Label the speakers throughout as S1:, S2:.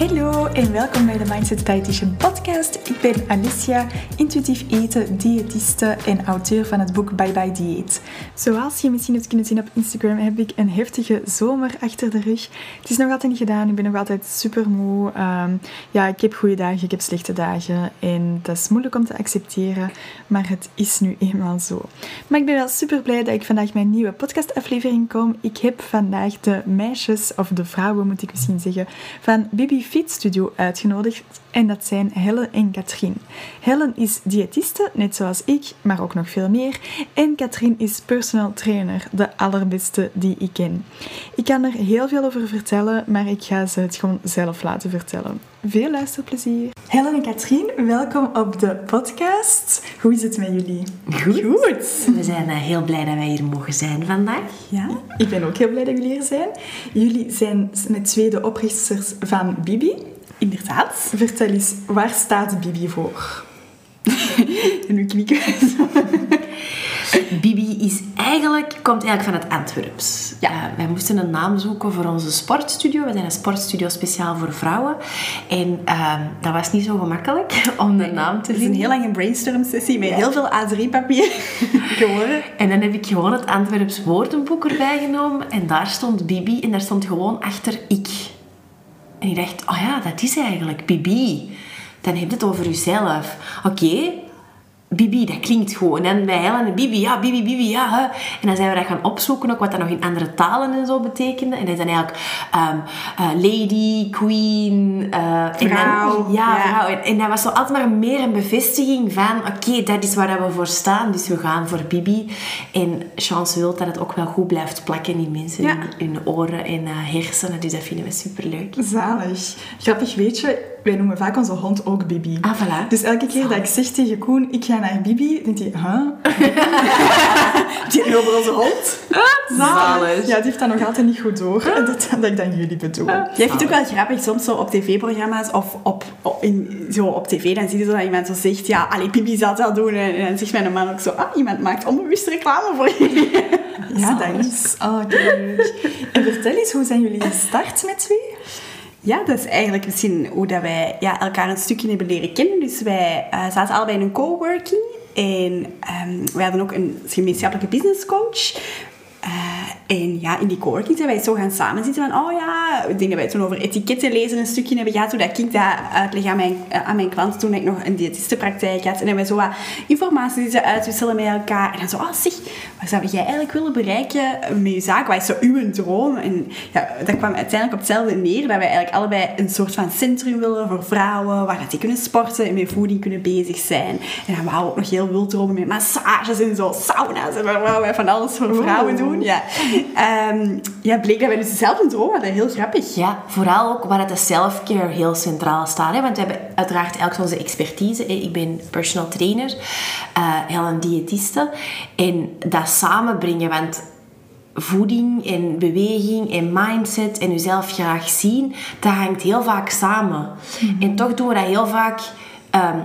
S1: Hallo en welkom bij de Mindset Dietitian podcast. Ik ben Alicia, intuïtief eten, diëtiste en auteur van het boek Bye Bye Dieet. Zoals je misschien hebt kunnen zien op Instagram heb ik een heftige zomer achter de rug. Het is nog altijd niet gedaan, ik ben nog altijd super moe. Ehm, ja, ik heb goede dagen, ik heb slechte dagen en dat is moeilijk om te accepteren, maar het is nu eenmaal zo. Maar ik ben wel super blij dat ik vandaag mijn nieuwe podcastaflevering kom. Ik heb vandaag de meisjes, of de vrouwen moet ik misschien zeggen, van Bibi Fit Studio uitgenodigd en dat zijn Helen en Katrien. Helen is diëtiste, net zoals ik, maar ook nog veel meer. En Katrien is personal trainer, de allerbeste die ik ken. Ik kan er heel veel over vertellen, maar ik ga ze het gewoon zelf laten vertellen. Veel luisterplezier. Helen en Katrien, welkom op de podcast. Hoe is het met jullie?
S2: Goed. We zijn uh, heel blij dat wij hier mogen zijn vandaag.
S1: Ja, ik ben ook heel blij dat jullie hier zijn. Jullie zijn met twee de oprichters van Bibi.
S2: Inderdaad.
S1: Vertel eens, waar staat Bibi voor?
S2: en nu knikken. Bibi is eigenlijk, komt eigenlijk van het Antwerps. Ja. Uh, wij moesten een naam zoeken voor onze sportstudio. We zijn een sportstudio speciaal voor vrouwen. En uh, dat was niet zo gemakkelijk om de naam te vinden.
S1: Het is een heel lange brainstorm sessie met heel veel A3-papier geworden.
S2: En dan heb ik gewoon het Antwerps woordenboek erbij genomen. En daar stond Bibi en daar stond gewoon achter ik. En ik dacht, oh ja, dat is eigenlijk Bibi. Dan heb je het over jezelf. Oké, Bibi, dat klinkt gewoon. En wij Helen Bibi, ja, Bibi, Bibi, ja. Hè. En dan zijn we dat gaan opzoeken, ook wat dat nog in andere talen en zo betekende. En dat is dan eigenlijk um, uh, lady, queen... Uh,
S1: vrouw.
S2: En dan, ja, ja, vrouw. En, en, dat was zo altijd maar meer een bevestiging van... Oké, okay, dat is waar we voor staan, dus we gaan voor Bibi. En chance wil dat het ook wel goed blijft plakken in mensen, ja. in hun oren en uh, hersenen. Dus dat vinden we superleuk.
S1: Zalig. Grappig, weet je wij noemen vaak onze hond ook Bibi.
S2: Ah, voilà.
S1: Dus elke keer dat ik zeg tegen Koen, ik ga naar Bibi, denkt hij, huh? die over onze hond?
S2: Zalig.
S1: Ja, die heeft dat nog altijd niet goed door. En dat, dat ik dan jullie bedoel.
S3: Jij vindt het ook wel grappig, soms zo op tv-programma's of op, op, in, zo op tv, dan zie je zo dat iemand zo zegt, ja, allee, Bibi zal dat doen. En, dan zegt mijn man ook zo, ah, iemand maakt onbewust reclame voor jullie.
S1: Ja, dat is. Oh, leuk. En vertel eens, hoe zijn jullie gestart met twee?
S3: Ja, dat is eigenlijk misschien hoe dat wij ja, elkaar een stukje hebben leren kennen. Dus wij uh, zaten allebei in een coworking. En um, wij hadden ook een gemeenschappelijke business coach. Uh, en ja, in die coworking zijn wij zo gaan samenzitten van, oh ja, ik denk dat wij toen over etiketten lezen een stukje hebben gehad, hoe dat ik dat uitleg aan mijn, aan mijn klanten toen ik nog een diëtistenpraktijk had. En dan wij zo wat informatie die uitwisselen met elkaar. En dan zo, oh zeg, wat zou jij eigenlijk willen bereiken met je zaak? Wat is zo uw droom? En ja, dat kwam uiteindelijk op hetzelfde neer, dat wij eigenlijk allebei een soort van centrum willen voor vrouwen, waar dat die kunnen sporten en met voeding kunnen bezig zijn. En dan wou we ook nog heel wild dromen met massages en zo, sauna's en waar wij van alles voor vrouwen doen. Ja. Um, ja, bleek dat wij dus dezelfde droom hadden. Heel grappig.
S2: Ja, vooral ook waar het de self-care heel centraal staat. Hè? Want we hebben uiteraard elk onze expertise. Ik ben personal trainer, uh, heel een diëtiste. En dat samenbrengen, want voeding en beweging en mindset en jezelf graag zien, dat hangt heel vaak samen. Mm-hmm. En toch doen we dat heel vaak um,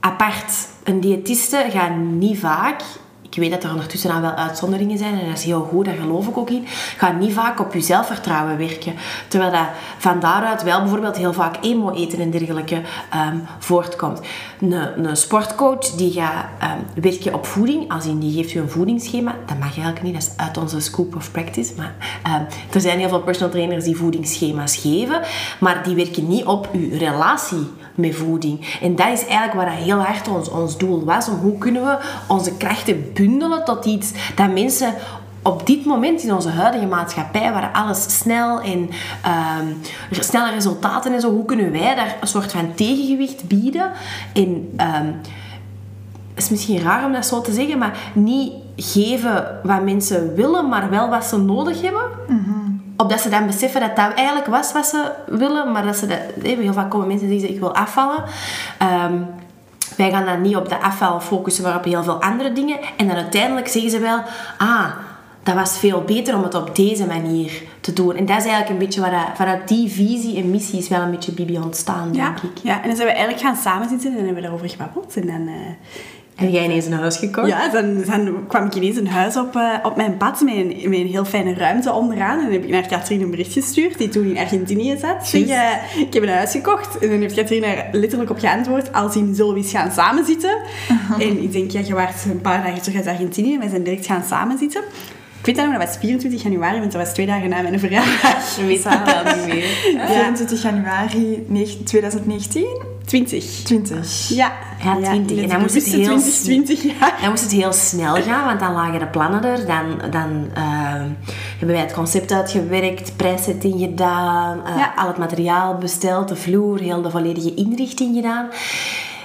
S2: apart. Een diëtiste gaat niet vaak ik weet dat er ondertussen al wel uitzonderingen zijn en dat is heel goed, daar geloof ik ook in. Ga niet vaak op je zelfvertrouwen werken. Terwijl dat van daaruit wel bijvoorbeeld heel vaak emo eten en dergelijke um, voortkomt. Een, een, sportcoach die gaat um, werken op voeding, als in die geeft u een voedingsschema, dat mag eigenlijk niet, dat is uit onze scope of practice. Maar um, er zijn heel veel personal trainers die voedingsschema's geven, maar die werken niet op uw relatie met voeding. En dat is eigenlijk waar heel hard ons, ons doel was. Om hoe kunnen we onze krachten bundelen tot iets dat mensen op dit moment in onze huidige maatschappij, waar alles snel en um, snelle resultaten en zo, hoe kunnen wij daar een soort van tegengewicht bieden? En um, het is misschien raar om dat zo te zeggen, maar niet geven wat mensen willen, maar wel wat ze nodig hebben. Mm Opdat ze dan beseffen dat dat eigenlijk was wat ze willen, maar dat ze dat... Heel vaak komen mensen die zeggen, ik wil afvallen. Um, wij gaan dan niet op de afval focussen, maar op heel veel andere dingen. En dan uiteindelijk zeggen ze wel, ah, dat was veel beter om het op deze manier te doen. En dat is eigenlijk een beetje waar vanuit die visie en missie is wel een beetje Bibi ontstaan,
S3: ja,
S2: denk ik.
S3: Ja, en dan zijn we eigenlijk gaan samenzitten en hebben we daarover gebabbeld. En dan... Uh,
S2: Heb jij ineens een huis gekocht?
S3: Ja, dan, dan kwam ik ineens een huis op, eh, op mijn pad met een, met een heel fijne ruimte onderaan. En dan heb ik naar Katrien een bericht gestuurd, die toen in Argentinië zat. Zeg, eh, ik heb een huis gekocht. En dan heeft Katrien er letterlijk op geantwoord, als in zullen we eens gaan samenzitten. En ik denk, ja, je waart een paar dagen terug uit Argentinië. Wij zijn direct gaan samenzitten. Ik weet dat nog, dat was 24 januari, want dat was twee dagen na mijn verjaardag.
S2: Het wel niet meer.
S1: 24 januari 9 2019?
S3: 20.
S1: 20.
S3: Ja.
S2: Ja, 20. En dan moest het heel
S3: 2020, ja.
S2: Dan moest het heel snel gaan, want dan lagen de plannen er. Dan, dan ehm, hebben wij het concept uitgewerkt, prijszetting gedaan, eh,
S3: Ja.
S2: al het materiaal besteld, de vloer, heel de volledige inrichting gedaan.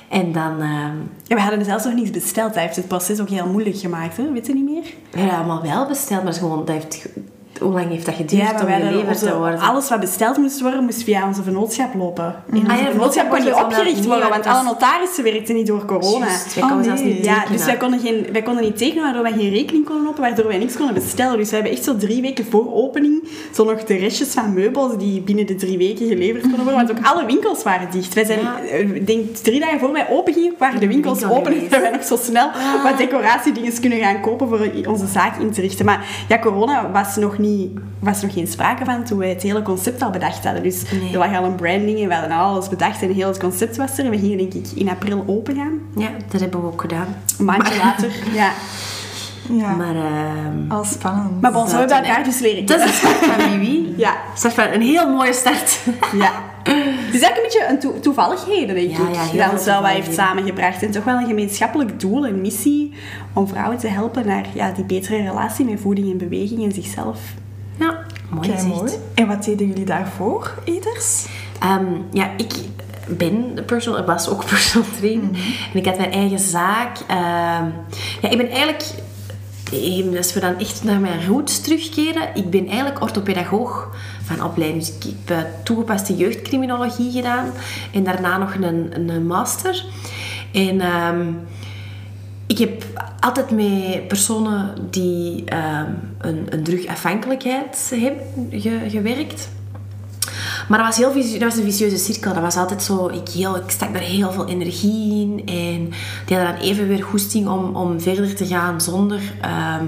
S2: En dan ehm,
S3: Ja, we hadden zelfs nog niets besteld. Dat heeft het proces ook heel moeilijk gemaakt, hè? weet je niet meer?
S2: we hebben allemaal wel besteld, maar het gewoon, dat heeft, hoe lang heeft dat geduurd
S3: Ja,
S2: om geleverd
S3: onze,
S2: te worden?
S3: alles wat besteld moest worden, moest via onze vennootschap lopen. En onze
S2: Ah ja, de
S3: vennootschap kon niet opgericht
S2: niet,
S3: worden,
S2: want
S3: alle notarissen werkten niet door corona.
S2: Wij
S1: Oh,
S2: konden zelfs
S1: nee.
S2: niet
S3: Ja, dus wij konden, geen, wij konden niet tekenen, waardoor wij geen rekening konden openen, waardoor wij niks konden bestellen. Dus we hebben echt zo drie weken voor opening zo nog de restjes van meubels die binnen de drie weken geleverd konden worden. Want ook alle winkels waren dicht. Wij zijn,
S2: Ja.
S3: eh, denk drie dagen voor wij open gingen, waren de winkels
S2: winkel
S3: open. En wij nog zo snel wat decoratiedingen kunnen gaan kopen voor onze zaak in te richten. Maar ja, corona was nog, niet, was nog geen sprake van toen wij het hele concept al bedacht hadden. Dus
S2: Nee.
S3: er lag al een branding en we hadden al alles bedacht en heel het concept was er. En we gingen denk ik in april open gaan.
S2: Ja, dat hebben we ook gedaan.
S3: Een maandje later. Ja.
S1: Ja.
S2: Maar ehm,
S1: Al spannend.
S3: Maar bon, zo hebben we elkaar dus leren
S2: dat is de start van Wiwi.
S3: Ja.
S2: Start van een heel mooie start.
S3: ja. Het is eigenlijk een beetje een toe- toevalligheden, denk ik.
S2: ja,
S3: dat ons wel wat heeft samengebracht. En toch wel een gemeenschappelijk doel, een missie om vrouwen te helpen naar ja, die betere relatie met voeding en beweging en zichzelf.
S2: Ja, mooi
S1: mooi. En wat deden jullie daarvoor, Eders?
S2: Ehm, ja, ik ben de personal, was ook personal trainer. En ik had mijn eigen zaak. Ehm, ja, ik ben eigenlijk... eh, Als we dan echt naar mijn roots terugkeren, ik ben eigenlijk orthopedagoog van opleiding. Dus ik heb toegepaste jeugdcriminologie gedaan en daarna nog een, een master. En ehm, ik heb altijd met personen die ehm, een, een drugafhankelijkheid hebben ge- gewerkt. Maar dat was, heel een vicieuze cirkel. Dat was altijd zo... Ik, heel, ik stak daar heel veel energie in. En die hadden dan even weer goesting om, om verder te gaan zonder ehm,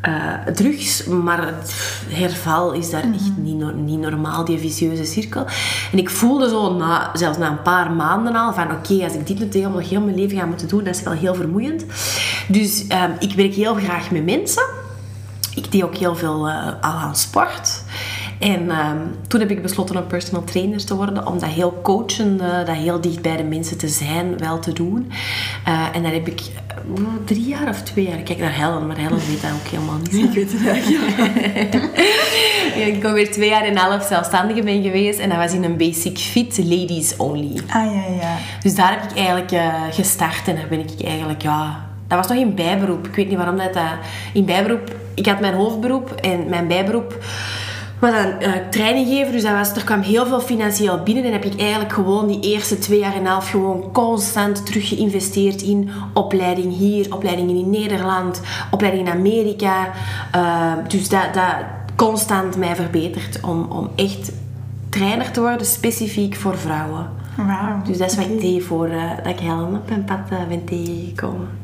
S2: eh, drugs. Maar het herval is daar echt niet, niet normaal, die vicieuze cirkel. En ik voelde zo, na, zelfs na een paar maanden al, van oké, als ik dit nu tegen nog heel mijn leven ga moeten doen, dat is wel heel vermoeiend. Dus ehm, ik werk heel graag met mensen. Ik deed ook heel veel eh, al aan sport. En ehm, toen heb ik besloten om personal trainer te worden, om dat heel coachen, eh, dat heel dicht bij de mensen te zijn, wel te doen. Eh, en daar heb ik eh, drie jaar of twee jaar, ik kijk naar Helen, maar Helen weet dat ook helemaal niet.
S3: Ik weet het eigenlijk.
S2: Ja, ik ben weer twee jaar en een half zelfstandige ben geweest en dat was in een basic fit ladies only.
S1: Ah, ja, ja.
S2: Dus daar heb ik eigenlijk gestart en daar ben ik eigenlijk, ja... Dat was nog in bijberoep. Ik weet niet waarom dat... dat in bijberoep... Ik had mijn hoofdberoep en mijn bijberoep was dan eh training geven. Dus dat was, er kwam heel veel financieel binnen. En heb ik eigenlijk gewoon die eerste twee jaar en een half gewoon constant terug geïnvesteerd in opleiding hier, opleidingen in Nederland, opleiding in Amerika. Eh, dus dat, dat constant mij verbeterd om, om echt trainer te worden, specifiek voor vrouwen.
S1: Wauw.
S2: Dus dat is wat ik deed voor eh, dat ik Helen op mijn pad eh, ben tegengekomen.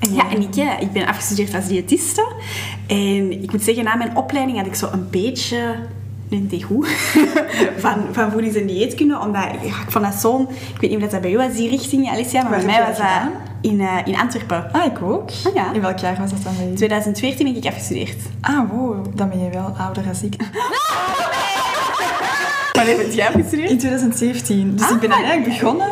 S1: En
S3: Ja, en ik, ja, ik ben afgestudeerd als diëtiste. En ik moet zeggen, na mijn opleiding had ik zo een beetje een degoe van, van voedings- en dieetkunde. Omdat ja, ik vond dat zo'n... Ik weet niet of dat bij jou was, die richting, Alicia. Maar
S1: Waar
S3: bij mij was
S1: dat
S3: in, eh, in Antwerpen.
S1: Ah, ik ook.
S3: Ah, ja.
S1: In welk jaar was dat dan bij je?
S3: 2014 ben ik afgestudeerd.
S1: Ah, wow. Dan ben je wel ouder als ik.
S3: Wanneer ben jij afgestudeerd?
S1: In 2017. Dus
S3: Ah,
S1: ik ben eigenlijk begonnen...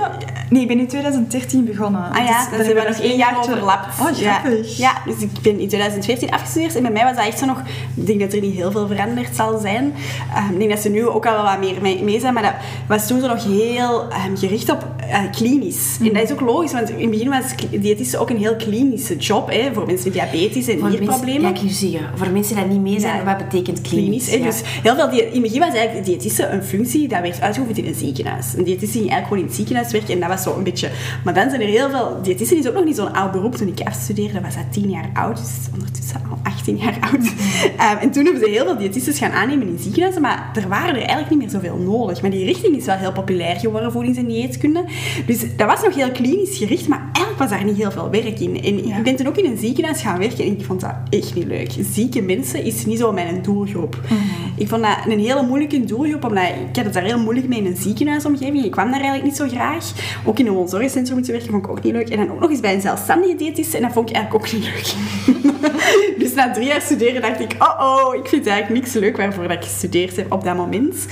S1: Nee, ik ben in 2013 begonnen.
S3: Ah ja,
S1: Dus
S3: dan hebben we nog één jaar overlapt.
S1: Oh,
S3: ja.
S1: grappig.
S3: Ja, dus ik ben in 2014 afgestudeerd en bij mij was dat echt zo nog... Ik denk dat er niet heel veel veranderd zal zijn. Ehm, ik denk dat ze nu ook al wel wat meer mee, mee zijn, maar dat was toen zo nog heel ehm, gericht op eh, klinisch. En dat is ook logisch, want in het begin was diëtiste ook een heel klinische job, hè, voor mensen met diabetes en
S2: Voor
S3: nierproblemen.
S2: mensen, ja, ik je zeggen, voor mensen die niet mee zijn,
S3: Ja.
S2: wat betekent klinisch?
S3: klinisch.
S2: Ja.
S3: Dus heel veel die, in het begin was eigenlijk diëtiste een functie dat werd uitgeoefend in een ziekenhuis. Een diëtiste ging eigenlijk gewoon in het ziekenhuis werken en dat was zo een beetje... Maar dan zijn er heel veel... Diëtiste is ook nog niet zo'n oud beroep. Toen ik afstudeerde was dat 10 jaar oud, dus ondertussen al 18 jaar oud. Ehm, en toen hebben ze heel veel diëtistes gaan aannemen in ziekenhuizen, maar er waren er eigenlijk niet meer zoveel nodig. Maar die richting is wel heel populair geworden, voedings- en dieetkunde. Dus dat was nog heel klinisch gericht, maar eigenlijk was daar niet heel veel werk in. En ik ben toen ook in een ziekenhuis gaan werken en ik vond dat echt niet leuk. Zieke mensen is niet zo mijn doelgroep.
S1: Mhm.
S3: Ik vond dat een hele moeilijke doelgroep, omdat ik had het daar heel moeilijk mee in een ziekenhuisomgeving. Ik kwam daar eigenlijk niet zo graag. Ook in een woonzorgcentrum te werken vond ik ook niet leuk. En dan ook nog eens bij een zelfstandige diëtist en dat vond ik eigenlijk ook niet leuk. dus na drie jaar studeren dacht ik, oh oh, ik vind eigenlijk niks leuk waarvoor dat ik gestudeerd heb op dat moment.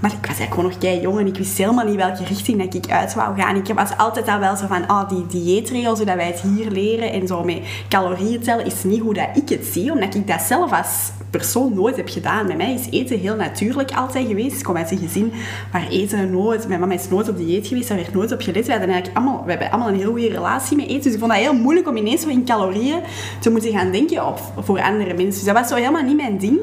S3: Maar ik was eigenlijk gewoon nog kei jong en ik wist helemaal niet welke richting dat ik uit wou gaan. Ik was altijd al wel zo van, ah, die dieetregels, zodat wij het hier leren en zo met calorieën tellen, is niet hoe dat ik het zie, omdat ik dat zelf als persoon nooit heb gedaan. Bij mij is eten heel natuurlijk altijd geweest. Ik kom uit een gezin waar eten nooit... Mijn mama is nooit op dieet geweest, daar werd nooit op gelet. We, hadden eigenlijk allemaal, we hebben allemaal een heel goede relatie met eten. Dus ik vond dat heel moeilijk om ineens in calorieën te moeten gaan denken op, voor andere mensen. Dus dat was zo helemaal niet mijn ding.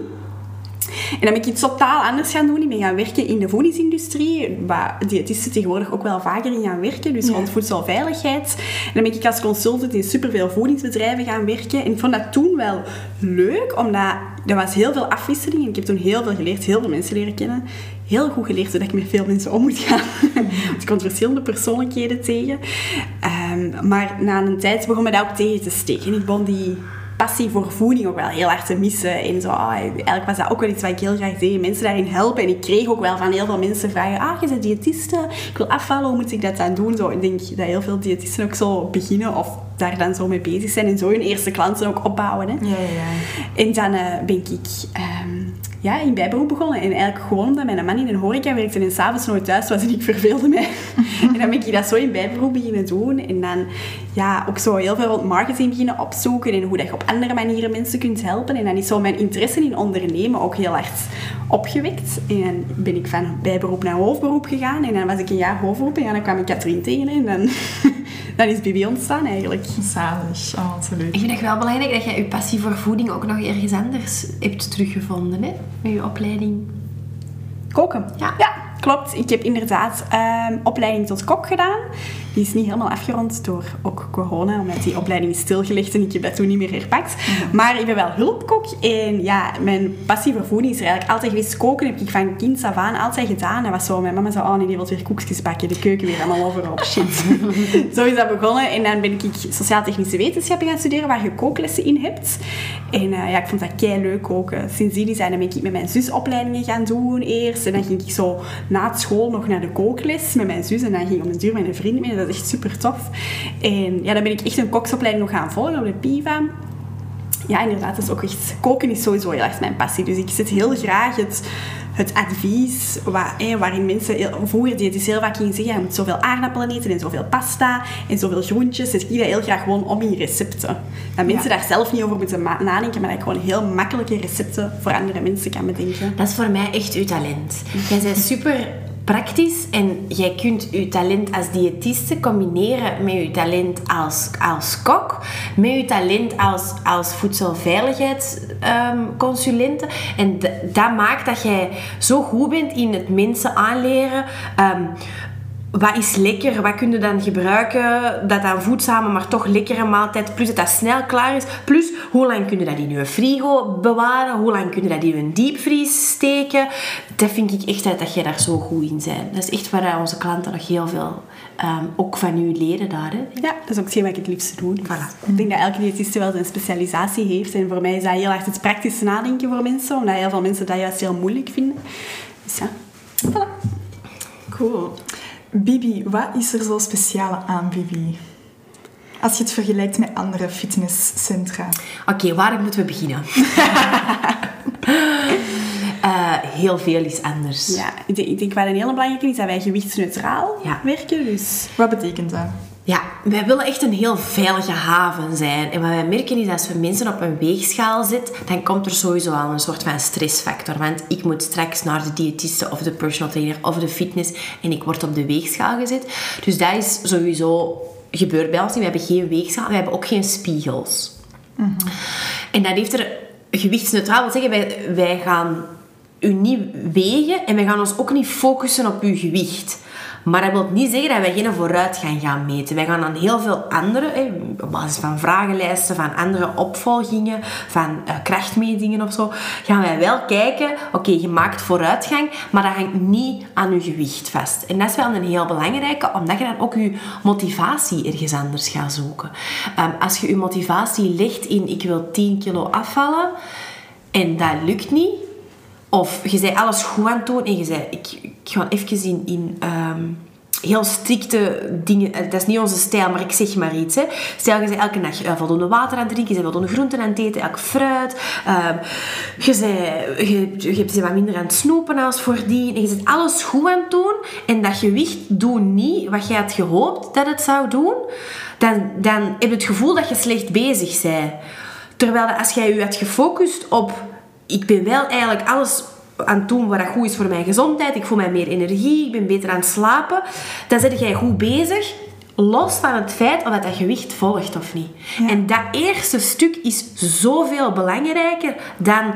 S3: En dan ben ik iets totaal anders gaan doen. Ik ben gaan werken in de voedingsindustrie, waar diëtisten tegenwoordig ook wel vaker in gaan werken, dus rond voedselveiligheid. En dan ben ik als consultant in superveel voedingsbedrijven gaan werken. En ik vond dat toen wel leuk, omdat er was heel veel afwisseling. En ik heb toen heel veel geleerd, heel veel mensen leren kennen. Heel goed geleerd hoe ik met veel mensen om moet gaan. Want ik kom verschillende persoonlijkheden tegen. Um, maar na een tijd begon me dat ook tegen te steken. En ik begon die passie voor voeding ook wel heel hard te missen. En zo, ah, eigenlijk was dat ook wel iets wat ik heel graag deed. Mensen daarin helpen. En ik kreeg ook wel van heel veel mensen vragen. Ah, je bent diëtiste. Ik wil afvallen. Hoe moet ik dat dan doen? Zo, ik denk dat heel veel diëtisten ook zo beginnen. Of daar dan zo mee bezig zijn. En zo hun eerste klanten ook opbouwen. Hè.
S1: Ja, ja.
S3: En dan uh, ben ik... Um, ja, in bijberoep begonnen. En eigenlijk gewoon omdat mijn man in een horeca werkte en s'avonds nooit thuis was en ik verveelde mij. en dan ben ik dat zo in bijberoep beginnen doen. En dan ja, ook zo heel veel rond marketing beginnen opzoeken en hoe dat je op andere manieren mensen kunt helpen. En dan is zo mijn interesse in ondernemen ook heel hard opgewekt. En dan ben ik van bijberoep naar hoofdberoep gegaan. En dan was ik een jaar hoofdberoep en dan kwam ik Katrien tegen. En dan, dan is Bibi ontstaan eigenlijk.
S1: Zalig. Oh, absoluut.
S2: Ik vind het wel belangrijk dat jij je passie voor voeding ook nog ergens anders hebt teruggevonden, hè? Met je opleiding.
S3: Koken?
S2: Ja.
S3: Ja, klopt. Ik heb inderdaad um, opleiding tot kok gedaan. Die is niet helemaal afgerond door ook corona, omdat die opleiding is stilgelegd en ik heb dat toen niet meer herpakt. Maar ik ben wel hulpkok en ja, mijn passie voor voeding is er eigenlijk altijd geweest. Koken heb ik van kind af aan altijd gedaan. Dat was zo, mijn mama zei, oh nee, die wil weer koekjes bakken, de keuken weer allemaal overal. Shit. zo is dat begonnen en dan ben ik sociaal-technische wetenschappen gaan studeren, waar je kooklessen in hebt. En uh, ja, ik vond dat kei leuk koken. Sindsdien zijn ben ik met mijn zus opleidingen gaan doen eerst. En dan ging ik zo na school nog naar de kookles met mijn zus. En dan ging om een duur met een vriend mee. Dat is echt super tof. En ja, dan ben ik echt een koksopleiding nog gaan volgen op de PIVA. Ja, inderdaad, dat is ook echt... Koken is sowieso heel erg mijn passie. Dus ik zet heel graag het, het advies waar, waarin mensen... Heel, vroeger die het heel vaak gingen zeggen, je moet zoveel aardappelen eten en zoveel pasta en zoveel groentjes. Zet ik dat heel graag gewoon om in recepten. Dat mensen
S1: Ja.
S3: daar zelf niet over moeten nadenken, maar dat ik gewoon heel makkelijke recepten voor andere mensen kan bedenken.
S2: Dat is voor mij echt uw talent. Jij bent super praktisch en jij kunt je talent als diëtiste combineren met je talent als, als kok, met je talent als, als voedselveiligheidsconsulente. en dat maakt dat jij zo goed bent in het mensen aanleren. ehm, wat is lekker? Wat kun je dan gebruiken dat dan voedzame, maar toch lekkere maaltijd, plus dat dat snel klaar is. Plus, hoe lang kun je dat in je frigo bewaren? Hoe lang kun je dat in je diepvries steken? Dat vind ik echt uit dat jij daar zo goed in bent. Dat is echt waar onze klanten nog heel veel ehm, ook van u leren daar. Hè?
S3: Ja, dat is ook hetgeen wat ik het liefste doe. Dus
S2: Voilà.
S3: Ik denk dat elke diëtiste wel zijn specialisatie heeft. En voor mij is dat heel erg het praktische nadenken voor mensen. Omdat heel veel mensen dat juist heel moeilijk vinden. Dus ja, voilà.
S1: Cool. Bibi, wat is er zo speciaal aan Bibi? Als je het vergelijkt met andere fitnesscentra.
S2: Oké, waar moeten we beginnen? Eh, heel veel is anders.
S3: Ja, ik denk, ik denk wat een hele belangrijke is dat wij gewichtsneutraal
S2: Ja.
S3: werken. Dus
S1: Wat betekent dat?
S2: Ja, wij willen echt een heel veilige haven zijn. En wat wij merken is, als we mensen op een weegschaal zetten, dan komt er sowieso al een soort van stressfactor. Want ik moet straks naar de diëtiste of de personal trainer of de fitness en ik word op de weegschaal gezet. Dus dat is sowieso gebeurt bij ons niet. We hebben geen weegschaal, we hebben ook geen spiegels. En dat heeft er gewichtsneutraal wil zeggen, wij, wij gaan u niet wegen en wij gaan ons ook niet focussen op uw gewicht. Maar dat wil niet zeggen dat wij geen vooruitgang gaan meten. Wij gaan dan heel veel andere, op basis van vragenlijsten, van andere opvolgingen, van uh, krachtmetingen of zo, gaan wij wel kijken, oké, je maakt vooruitgang, maar dat hangt niet aan je gewicht vast. En dat is wel een heel belangrijke, omdat je dan ook je motivatie ergens anders gaat zoeken. Um, als je je motivatie legt in, ik wil 10 kilo afvallen, en dat lukt niet, of je zei alles goed aan het doen en je zei, ik, ik ga even in, in ehm, heel strikte dingen. Eh, dat is niet onze stijl, maar ik zeg maar iets. Hè. Stel, je zei elke dag uh, voldoende water aan het drinken, je zei voldoende groenten aan het eten, elk fruit. Um, je, zei, je, je hebt wat minder aan het snoepen als voordien. En je zit alles goed aan het doen. En dat gewicht doet niet wat je had gehoopt dat het zou doen. Dan, dan heb je het gevoel dat je slecht bezig bent. Terwijl als jij je had gefocust op ik ben wel eigenlijk alles aan het doen wat goed is voor mijn gezondheid. Ik voel mij meer energie, ik ben beter aan het slapen. Dan zit jij goed bezig. Los van het feit of dat, dat gewicht volgt of niet. En dat eerste stuk is zoveel belangrijker dan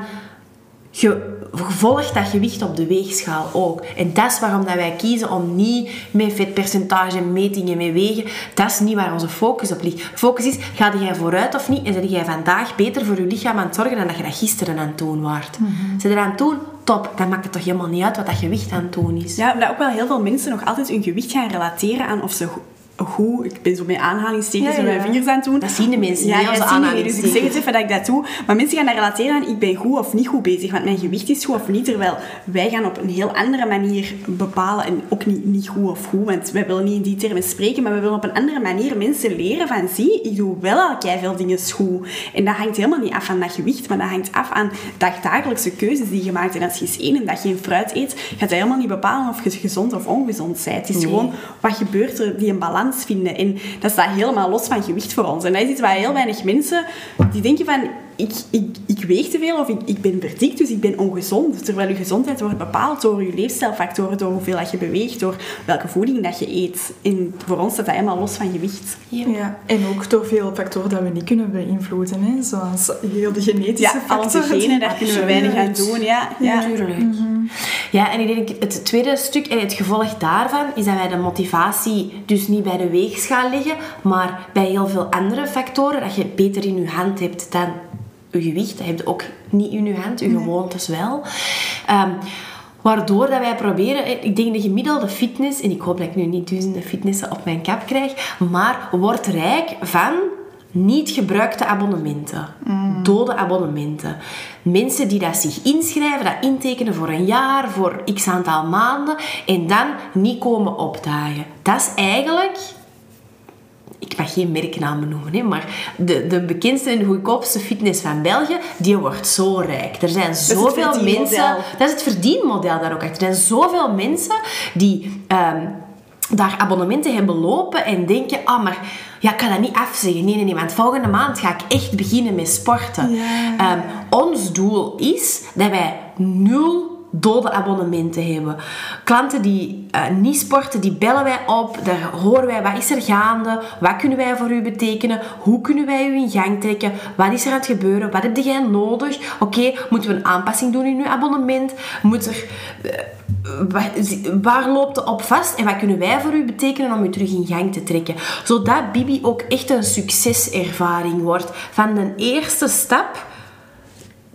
S2: je volgt dat gewicht op de weegschaal ook. En dat is waarom dat wij kiezen om niet met vetpercentage, metingen, met wegen. Dat is niet waar onze focus op ligt. Focus is, ga jij vooruit of niet? En zet jij vandaag beter voor je lichaam aan het zorgen dan dat je dat gisteren aan het doen waart. Mm -hmm. Zet er aan het doen, top. Dan maakt het toch helemaal niet uit wat dat gewicht aan het doen is.
S3: Ja, omdat ook wel heel veel mensen nog altijd hun gewicht gaan relateren aan of ze goed, ik ben zo met aanhalingstekens ja, ja. mijn vingers aan het doen.
S2: Dat zien de mensen ja, niet, onze aanhalingstekens.
S3: Dus ik zeg het even dat ik dat doe. Maar mensen gaan daar relateren aan, ik ben goed of niet goed bezig, want mijn gewicht is goed of niet. Terwijl wij gaan op een heel andere manier bepalen, en ook niet, niet goed of goed, want wij willen niet in die termen spreken, maar we willen op een andere manier mensen leren van, zie, ik doe wel al veel dingen goed. En dat hangt helemaal niet af van dat gewicht, maar dat hangt af aan dagdagelijkse keuzes die je maakt. En als je eens één en dag geen fruit eet, gaat dat helemaal niet bepalen of je gezond of ongezond bent. Het is gewoon, wat gebeurt er, die een balans vinden. En dat staat helemaal los van gewicht voor ons. En dat is iets waar heel weinig mensen die denken van ik, ik, ik weeg te veel of ik, ik ben verdikt, dus ik ben ongezond. Terwijl je gezondheid wordt bepaald door je leefstijlfactoren, door hoeveel dat je beweegt, door welke voeding dat je eet. En voor ons staat dat helemaal los van gewicht.
S1: Ja, en ook door veel factoren dat we niet kunnen beïnvloeden, hè? zoals heel de genetische ja, factoren.
S3: Ja, genen, daar kunnen we weinig aan doen. Ja, ja.
S2: natuurlijk. Mhm. Ja, en ik denk het tweede stuk en het gevolg daarvan is dat wij de motivatie dus niet bij de weegschaal leggen, maar bij heel veel andere factoren, dat je beter in je hand hebt dan je gewicht. Dat heb je ook niet in je hand, je nee. gewoontes wel. Um, Waardoor dat wij proberen, ik denk de gemiddelde fitness, en ik hoop dat ik nu niet duizenden fitnessen op mijn kap krijg, maar wordt rijk van niet gebruikte abonnementen. Mm. Dode abonnementen. Mensen die dat zich inschrijven, dat intekenen voor een jaar, voor x aantal maanden en dan niet komen opdagen. Dat is eigenlijk ik mag geen merknamen noemen, hè, maar de, de bekendste en goedkoopste fitness van België, die wordt zo rijk. Er zijn zoveel mensen... Dat is het verdienmodel daar ook achter. Er zijn zoveel mensen die um, daar abonnementen hebben lopen en denken, ah, maar ja, ik kan dat niet afzeggen. Nee, nee, nee, want volgende maand ga ik echt beginnen met sporten. Um, ons doel is dat wij nul dode abonnementen hebben. Klanten die uh, niet sporten, die bellen wij op. Daar horen wij wat is er gaande, wat kunnen wij voor u betekenen, hoe kunnen wij u in gang trekken, wat is er aan het gebeuren, wat heb jij nodig. Oké, moeten we een aanpassing doen in uw abonnement? Moet er, uh, waar loopt het op vast en wat kunnen wij voor u betekenen om u terug in gang te trekken? Zodat Bibi ook echt een succeservaring wordt. Van de eerste stap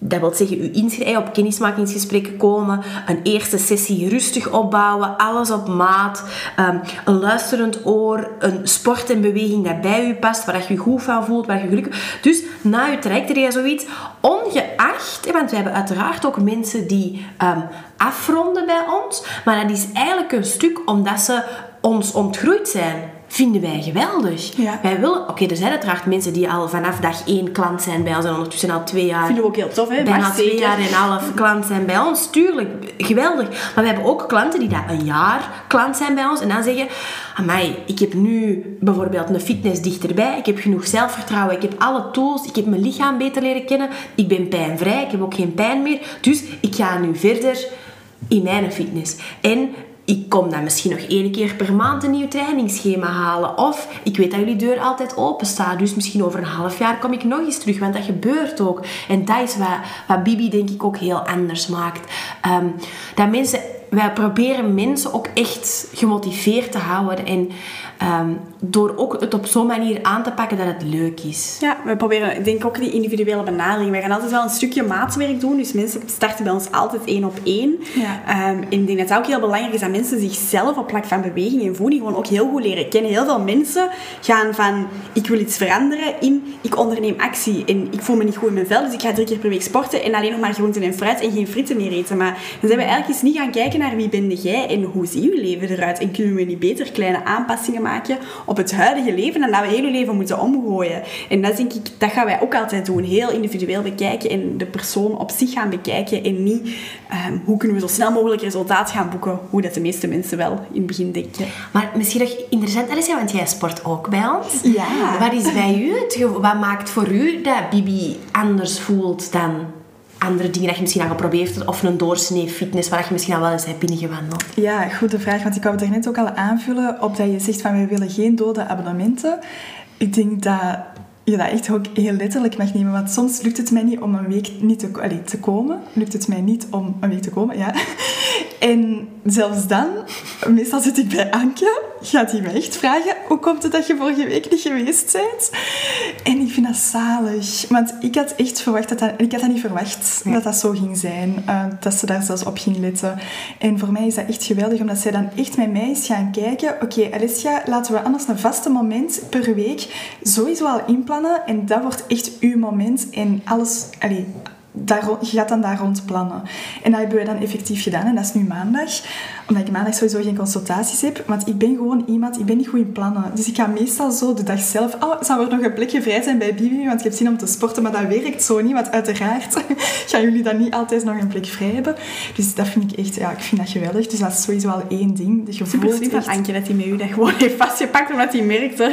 S2: dat wil zeggen, u inschrijven, op kennismakingsgesprekken komen, een eerste sessie rustig opbouwen, alles op maat, um, een luisterend oor, een sport en beweging dat bij u past, waar je je goed van voelt, waar je gelukkig... Dus na uw traject er zoiets, ongeacht, want we hebben uiteraard ook mensen die um, afronden bij ons, maar dat is eigenlijk een stuk omdat ze ons ontgroeid zijn vinden wij geweldig. Wij willen... Oké, er zijn uiteraard mensen die al vanaf dag één klant zijn bij ons en ondertussen al twee jaar...
S3: Vinden we ook heel tof, hè?
S2: Bijna twee jaar en een half klant zijn bij ons. Tuurlijk, geweldig. Maar we hebben ook klanten die dat een jaar klant zijn bij ons en dan zeggen... Amai, ik heb nu bijvoorbeeld een fitness dichterbij. Ik heb genoeg zelfvertrouwen. Ik heb alle tools. Ik heb mijn lichaam beter leren kennen. Ik ben pijnvrij. Ik heb ook geen pijn meer. Dus ik ga nu verder in mijn fitness. En ik kom dan misschien nog één keer per maand een nieuw trainingsschema halen. Of ik weet dat jullie deur altijd open staat. Dus misschien over een half jaar kom ik nog eens terug. Want dat gebeurt ook. En dat is wat, wat Bibi denk ik ook heel anders maakt. Ehm, dat mensen wij proberen mensen ook echt gemotiveerd te houden. En ehm, door ook het op zo'n manier aan te pakken dat het leuk is.
S3: Ja, we proberen, ik denk ook die individuele benadering. We gaan altijd wel een stukje maatwerk doen. Dus mensen starten bij ons altijd één op één.
S1: Ja.
S3: Ehm, en ik denk dat het ook heel belangrijk is dat mensen zichzelf op plek van beweging en voeding gewoon ook heel goed leren kennen. Heel veel mensen gaan van, ik wil iets veranderen, in, ik onderneem actie. En ik voel me niet goed in mijn vel, dus ik ga drie keer per week sporten en alleen nog maar groenten en fruit en geen frieten meer eten. Maar dan zijn we eigenlijk eens niet gaan kijken naar wie ben jij en hoe ziet je leven eruit. En kunnen we niet beter kleine aanpassingen maken op het huidige leven dan dat we heel je leven moeten omgooien. En dat denk ik, dat gaan wij ook altijd doen. Heel individueel bekijken en de persoon op zich gaan bekijken en niet ehm, hoe kunnen we zo snel mogelijk resultaat gaan boeken. Hoe dat de meeste mensen wel in het begin denken.
S2: Maar misschien nog interessant, Alicia, want jij sport ook bij ons.
S3: Ja.
S2: Wat is bij u Wat maakt voor u dat Bibi anders voelt dan andere dingen dat je misschien al geprobeerd hebt? Of een doorsnee fitness waar je misschien al wel eens hebt binnengewandeld?
S1: Ja, goede vraag. Want ik wou het er net ook al aanvullen op dat je zegt van wij willen geen dode abonnementen. Ik denk dat je dat echt ook heel letterlijk mag nemen. Want soms lukt het mij niet om een week niet te, allee, te komen. Lukt het mij niet om een week te komen, ja. En zelfs dan, meestal zit ik bij Anke, gaat hij me echt vragen, hoe komt het dat je vorige week niet geweest bent? En ik vind dat zalig. Want ik had echt verwacht dat dat, ik had dat niet verwacht dat dat zo ging zijn. eh, dat ze daar zelfs op ging letten. En voor mij is dat echt geweldig, omdat zij dan echt met mij is gaan kijken. Oké, Alicia, laten we anders een vaste moment per week sowieso al inplannen. En dat wordt echt uw moment. En alles, daar, je gaat dan daar rond plannen. En dat hebben wij dan effectief gedaan. En dat is nu maandag. Omdat ik maandag sowieso geen consultaties heb. Want ik ben gewoon iemand, ik ben niet goed in plannen. Dus ik ga meestal zo de dag zelf... Oh, zou er nog een plekje vrij zijn bij Bibi? Want ik heb zin om te sporten. Maar dat werkt zo niet. Want uiteraard gaan jullie dan niet altijd nog een plek vrij hebben. Dus dat vind ik echt... Ja, ik vind dat geweldig. Dus dat is sowieso al één ding. De
S3: Super
S1: gevoel
S3: slim van. Anke dat hij met u dat gewoon heeft vastgepakt omdat hij merkte.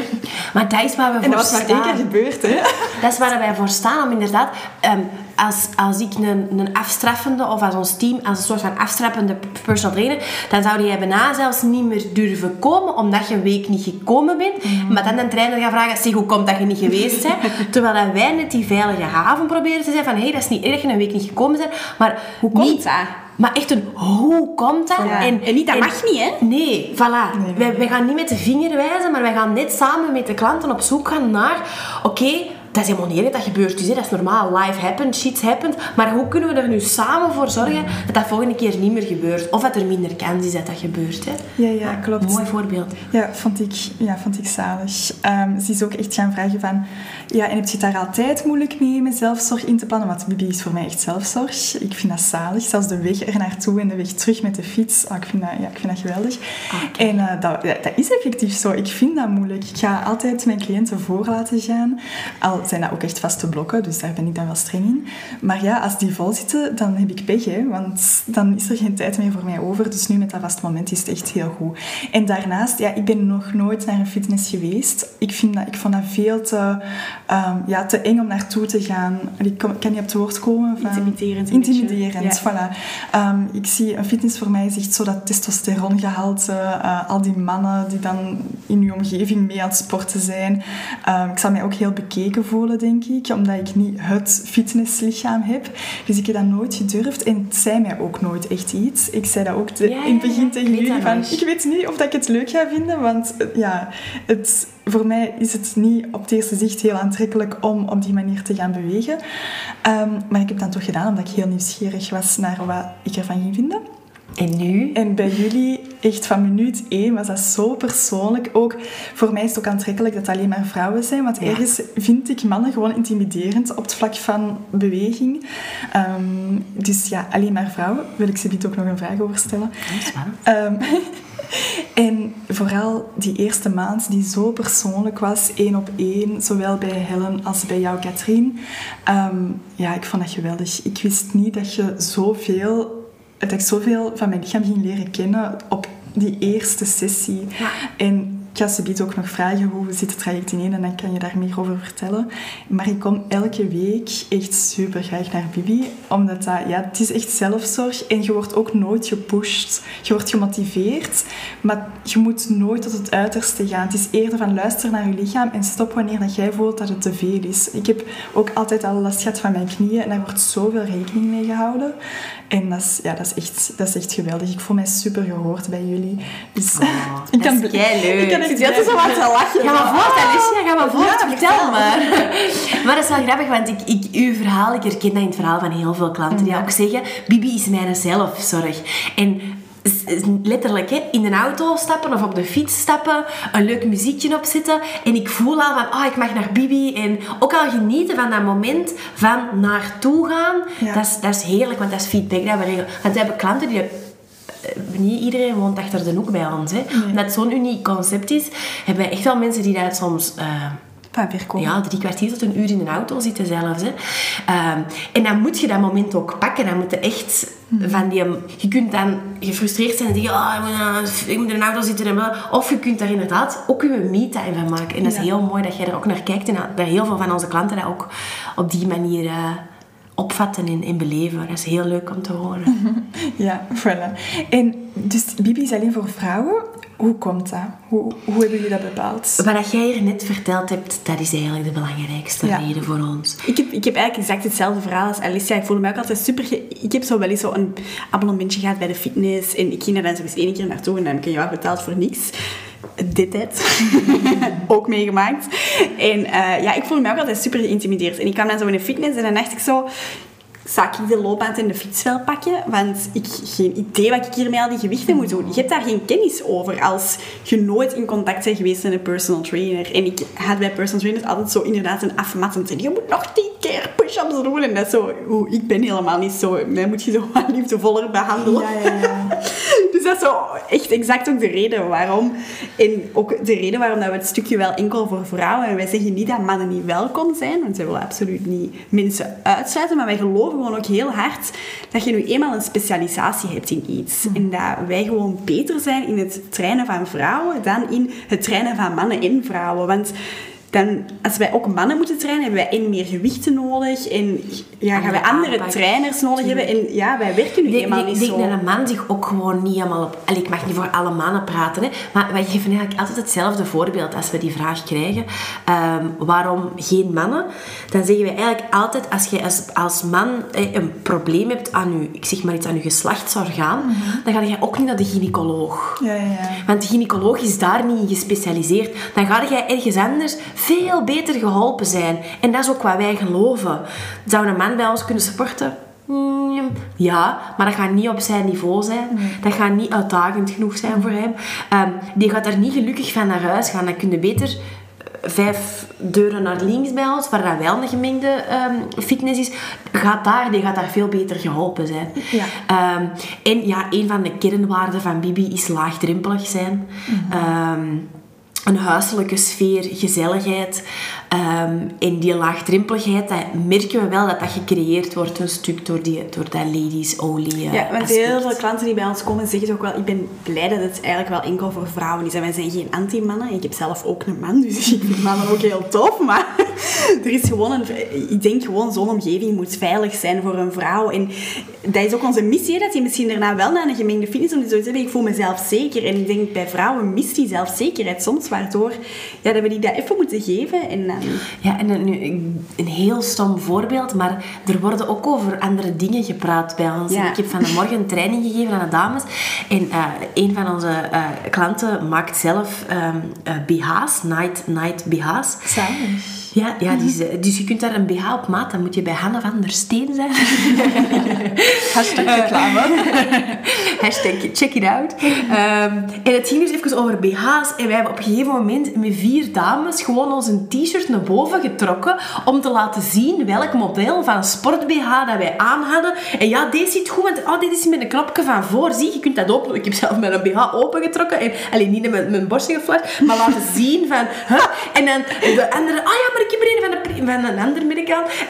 S2: Maar dat is waar we
S1: En
S2: voor
S1: dat was maar één
S2: staan.
S1: keer gebeurd, hè?
S2: Dat is waar wij voor staan, om inderdaad... ehm, als, als ik een, een afstraffende, of als ons team, als een soort van afstraffende personal trainer, dan zou jij bijna zelfs niet meer durven komen, omdat je een week niet gekomen bent.
S3: Mhm.
S2: Maar dan de trainer gaat vragen, zeg, hoe komt dat je niet geweest bent? Terwijl dat wij net die veilige haven proberen te zijn van, hé, hey, dat is niet erg een week niet gekomen bent, maar... Hoe
S3: komt dat?
S2: Maar echt een, hoe komt dat?
S3: Ja. En niet, dat mag niet, hè?
S2: Nee, voilà.
S1: Nee, nee,
S2: Wij,
S1: nee.
S2: wij gaan niet met de vinger wijzen, maar wij gaan net samen met de klanten op zoek gaan naar... Oké, dat is helemaal niet erg, dat gebeurt dus. Hè. Dat is normaal. Life happens, shit happens. Maar hoe kunnen we er nu samen voor zorgen dat dat volgende keer niet meer gebeurt? Of dat er minder kans is dat dat gebeurt. Hè.
S1: Ja, ja, klopt.
S2: Mooi voorbeeld.
S1: Ja, vond ik, ja, vond ik zalig. Ehm, ze is ook echt gaan vragen van... Ja, en heb je het daar altijd moeilijk mee met zelfzorg in te plannen? Want Bibi is voor mij echt zelfzorg. Ik vind dat zalig. Zelfs de weg er naartoe en de weg terug met de fiets. Ah, ik, vind dat, ja, ik vind dat geweldig.
S2: Oké.
S1: En eh, dat, dat is effectief zo. Ik vind dat moeilijk. Ik ga altijd mijn cliënten voor laten gaan. Al zijn dat ook echt vaste blokken, dus daar ben ik dan wel streng in. Maar ja, als die vol zitten, dan heb ik pech, hè. Want dan is er geen tijd meer voor mij over. Dus nu met dat vaste moment is het echt heel goed. En daarnaast, ja, ik ben nog nooit naar een fitness geweest. Ik, vind dat, ik vond dat veel te, ehm, ja, te eng om naartoe te gaan. Ik kan niet op het woord komen. Van,
S3: Intimiderend.
S1: Intimiderend,
S3: Ja.
S1: voilà. Ehm, ik zie een fitness voor mij is echt zo dat testosterongehalte. eh, al die mannen die dan in uw omgeving mee aan het sporten zijn. Ehm, ik zal mij ook heel bekeken voelen, denk ik. Omdat ik niet het fitnesslichaam heb. Dus ik heb dat nooit gedurfd. En het zei mij ook nooit echt iets. Ik zei dat ook te-
S2: Ja, ja,
S1: in het begin tegen jullie. Van, ik weet niet of dat ik het leuk ga vinden. Want eh, ja, het, voor mij is het niet op het eerste zicht heel aantrekkelijk om op die manier te gaan bewegen. Ehm, maar ik heb dat toch gedaan omdat ik heel nieuwsgierig was naar wat ik ervan ging vinden.
S2: En nu?
S1: En bij jullie, echt van minuut één, was dat zo persoonlijk. Ook voor mij is het ook aantrekkelijk dat het alleen maar vrouwen zijn. Want
S2: Ja.
S1: ergens vind ik mannen gewoon intimiderend op het vlak van beweging. Ehm, dus ja, alleen maar vrouwen. Wil ik ze ook nog een vraag over stellen. en vooral die eerste maand die zo persoonlijk was, één op één, zowel bij Helen als bij jou, Katrien. Ehm, ja, ik vond dat geweldig. Ik wist niet dat je zoveel, dat ik zoveel van mijn lichaam ging leren kennen op die eerste sessie.
S2: Ja.
S1: En ga ze ook nog vragen hoe zit het traject ineen en dan kan je daar meer over vertellen. Maar ik kom elke week echt super graag naar Bibi, omdat dat, ja, het is echt zelfzorg en je wordt ook nooit gepusht. Je wordt gemotiveerd, maar je moet nooit tot het uiterste gaan. Het is eerder van luister naar je lichaam en stop wanneer dat jij voelt dat het te veel is. Ik heb ook altijd al last gehad van mijn knieën en daar wordt zoveel rekening mee gehouden. En dat is, ja, dat is, echt, dat is echt geweldig. Ik voel mij super gehoord bij jullie. Dus
S2: Oh,
S1: ik
S2: dat is leuk.
S1: Ik kan
S3: Je zit zo wat te lachen.
S2: Ga maar voort, Alicia. Ga maar voort. Vertel maar. maar dat is wel grappig, want ik, ik, uw verhaal, ik herken dat in het verhaal van heel veel klanten die ook zeggen, Bibi is mijn zelfzorg. En letterlijk hè, in een auto stappen of op de fiets stappen, een leuk muziekje opzetten en ik voel al van, oh, ik mag naar Bibi en ook al genieten van dat moment van naartoe gaan,
S1: Ja.
S2: dat, is, dat is heerlijk, want dat is feedback dat we regelen. Want we hebben klanten die niet iedereen woont achter de hoek bij ons. Hè. Omdat het zo'n uniek concept is, hebben wij echt wel mensen die daar soms...
S3: komen.
S2: ja, drie kwartier tot een uur in een auto zitten zelfs. Hè. Ehm, en dan moet je dat moment ook pakken. Dan moet je echt van die... Je kunt dan gefrustreerd zijn en zeggen... Oh, ik, moet, in- ik moet in een auto zitten. En of je kunt daar inderdaad ook je me-time van maken. En dat is
S1: Ja.
S2: heel mooi dat jij er ook naar kijkt. En dat heel veel van onze klanten dat ook op die manier eh, opvatten en, en beleven. Dat is heel leuk om te horen.
S1: Ja, voilà. En dus Bibi is alleen voor vrouwen. Hoe komt dat? Hoe, hoe hebben jullie dat bepaald?
S2: Wat jij hier net verteld hebt, dat is eigenlijk de belangrijkste
S1: Ja.
S2: reden voor ons.
S3: Ik heb, ik heb eigenlijk exact hetzelfde verhaal als Alicia. Ik voel me ook altijd super... Ik heb zo wel eens zo een abonnementje gehad bij de fitness. En ik ging er dan zo eens één keer naartoe en dan heb ik een jaar betaald voor niks. Dit het. ook meegemaakt. En eh, ja, ik voelde me ook altijd super geïntimideerd. En ik kwam dan zo in de fitness en dan dacht ik zo... Zou ik de loopband en de fiets wel pakken? Want ik heb geen idee wat ik hier met al die gewichten moet doen. Je hebt daar geen kennis over als je nooit in contact bent geweest met een personal trainer. En ik had bij personal trainers altijd zo inderdaad een afmattend. En je moet nog tien keer push-ups doen. En dat zo... Oeh, ik ben helemaal niet zo... Mij moet je zo wat liefdevoller behandelen.
S1: Ja, ja, ja.
S3: Dus dat is zo echt exact ook de reden waarom. En ook de reden waarom dat we het stukje wel enkel voor vrouwen. En wij zeggen niet dat mannen niet welkom zijn, want zij willen absoluut niet mensen uitsluiten. Maar wij geloven gewoon ook heel hard dat je nu eenmaal een specialisatie hebt in iets. En dat wij gewoon beter zijn in het trainen van vrouwen dan in het trainen van mannen en vrouwen. Want dan, als wij ook mannen moeten trainen, hebben wij en meer gewichten nodig. En ja, gaan wij
S2: Andere aanpak.
S3: trainers nodig hebben. En ja, wij werken nu
S2: Ik denk,
S3: eenmaal
S2: ik
S3: niet
S2: denk
S3: zo.
S2: dat een man zich ook gewoon niet helemaal op... Allee, ik mag niet voor alle mannen praten, hè, maar wij geven eigenlijk altijd hetzelfde voorbeeld als we die vraag krijgen. Ehm, waarom geen mannen? Dan zeggen wij eigenlijk altijd, als je als, als man een probleem hebt aan je, ik zeg maar iets, aan je geslachtsorgaan, dan ga je ook niet naar de gynaecoloog.
S1: Ja, ja, ja.
S2: Want de gynaecoloog is daar niet in gespecialiseerd. Dan ga jij ergens anders veel beter geholpen zijn. En dat is ook wat wij geloven. Zou een man bij ons kunnen supporten? Mm, Ja, maar dat gaat niet op zijn niveau zijn. Dat gaat niet uitdagend genoeg zijn voor hem. Ehm, die gaat daar niet gelukkig van naar huis gaan. Dan kun je beter eh, vijf deuren naar links bij ons, waar dat wel een gemengde ehm, fitness is, gaat daar, die gaat daar veel beter geholpen zijn.
S1: Ja.
S2: Ehm, en ja, een van de kernwaarden van Bibi is laagdrempelig zijn. Ehm, een huiselijke sfeer, gezelligheid. Ehm en die laagdrempeligheid, dat merken we wel dat dat gecreëerd wordt een stuk door, die, door dat ladies only eh,
S3: Ja, want
S2: aspect.
S3: heel veel klanten die bij ons komen zeggen ook wel, ik ben blij dat het eigenlijk wel enkel voor vrouwen is. En wij zijn geen anti-mannen. Ik heb zelf ook een man, dus ik vind mannen ook heel tof. Maar er is gewoon een, ik denk gewoon zo'n omgeving moet veilig zijn voor een vrouw. En dat is ook onze missie, dat die misschien daarna wel naar een gemengde fitness om die zoiets hebben. Ik voel mezelf zeker. En ik denk bij vrouwen mist die zelfzekerheid soms, waardoor ja, dat we die dat even moeten geven. En
S2: Ja, en een, nu, een heel stom voorbeeld, maar er worden ook over andere dingen gepraat bij ons.
S3: Ja.
S2: Ik heb van de morgen een training gegeven aan de dames. En eh, een van onze eh, klanten maakt zelf ehm, eh, BH's, night, night BH's.
S1: Zalig.
S2: Ja, ja dus, eh, dus je kunt daar een BH op maat, dan moet je bij Hanne van der Steen zijn.
S1: Hashtag reclame.
S2: Hashtag check it out. Ehm, en het ging dus even over BH's. En wij hebben op een gegeven moment met vier dames gewoon onze t-shirt naar boven getrokken om te laten zien welk model van sport-BH dat wij aan hadden. En ja, deze zit goed, want oh, dit is met een knopje van voor. Zie, je kunt dat open. Ik heb zelf met een BH opengetrokken. En, alleen niet met mijn borstje geflasht, maar laten zien van... Huh? En dan de andere... Ah ja, maar ik een van, de, van een ander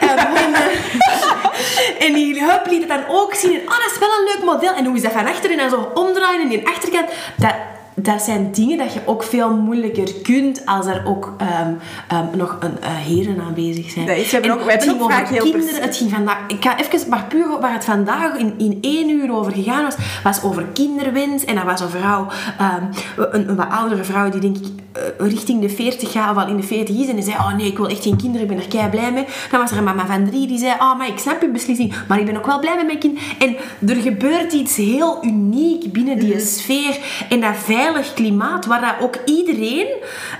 S2: en, eh, en die hup liet het dan ook zien. En, oh, dat is wel een leuk model. En hoe is dat van achter en zo omdraaien en die achterkant. Dat, dat zijn dingen dat je ook veel moeilijker kunt als er ook ehm, ehm, nog een uh, heren aanwezig zijn.
S3: Dat is, we hebben
S2: En
S3: ook,
S2: het ging over kinderen.
S3: pers-
S2: Het ging vandaag... Ik ga even... Maar puur waar het vandaag in, in één uur over gegaan was, was over kinderwens. En dat was een vrouw, ehm, een, een wat oudere vrouw die denk ik eh, richting de 40 gaat, of al in de 40 is. En die zei, oh nee, ik wil echt geen kinderen, ik ben er kei blij mee. Dan was er een mama van drie die zei, oh maar ik snap je beslissing, maar ik ben ook wel blij met mijn kind. En er gebeurt iets heel uniek binnen die sfeer en dat veilig klimaat, waar dat ook iedereen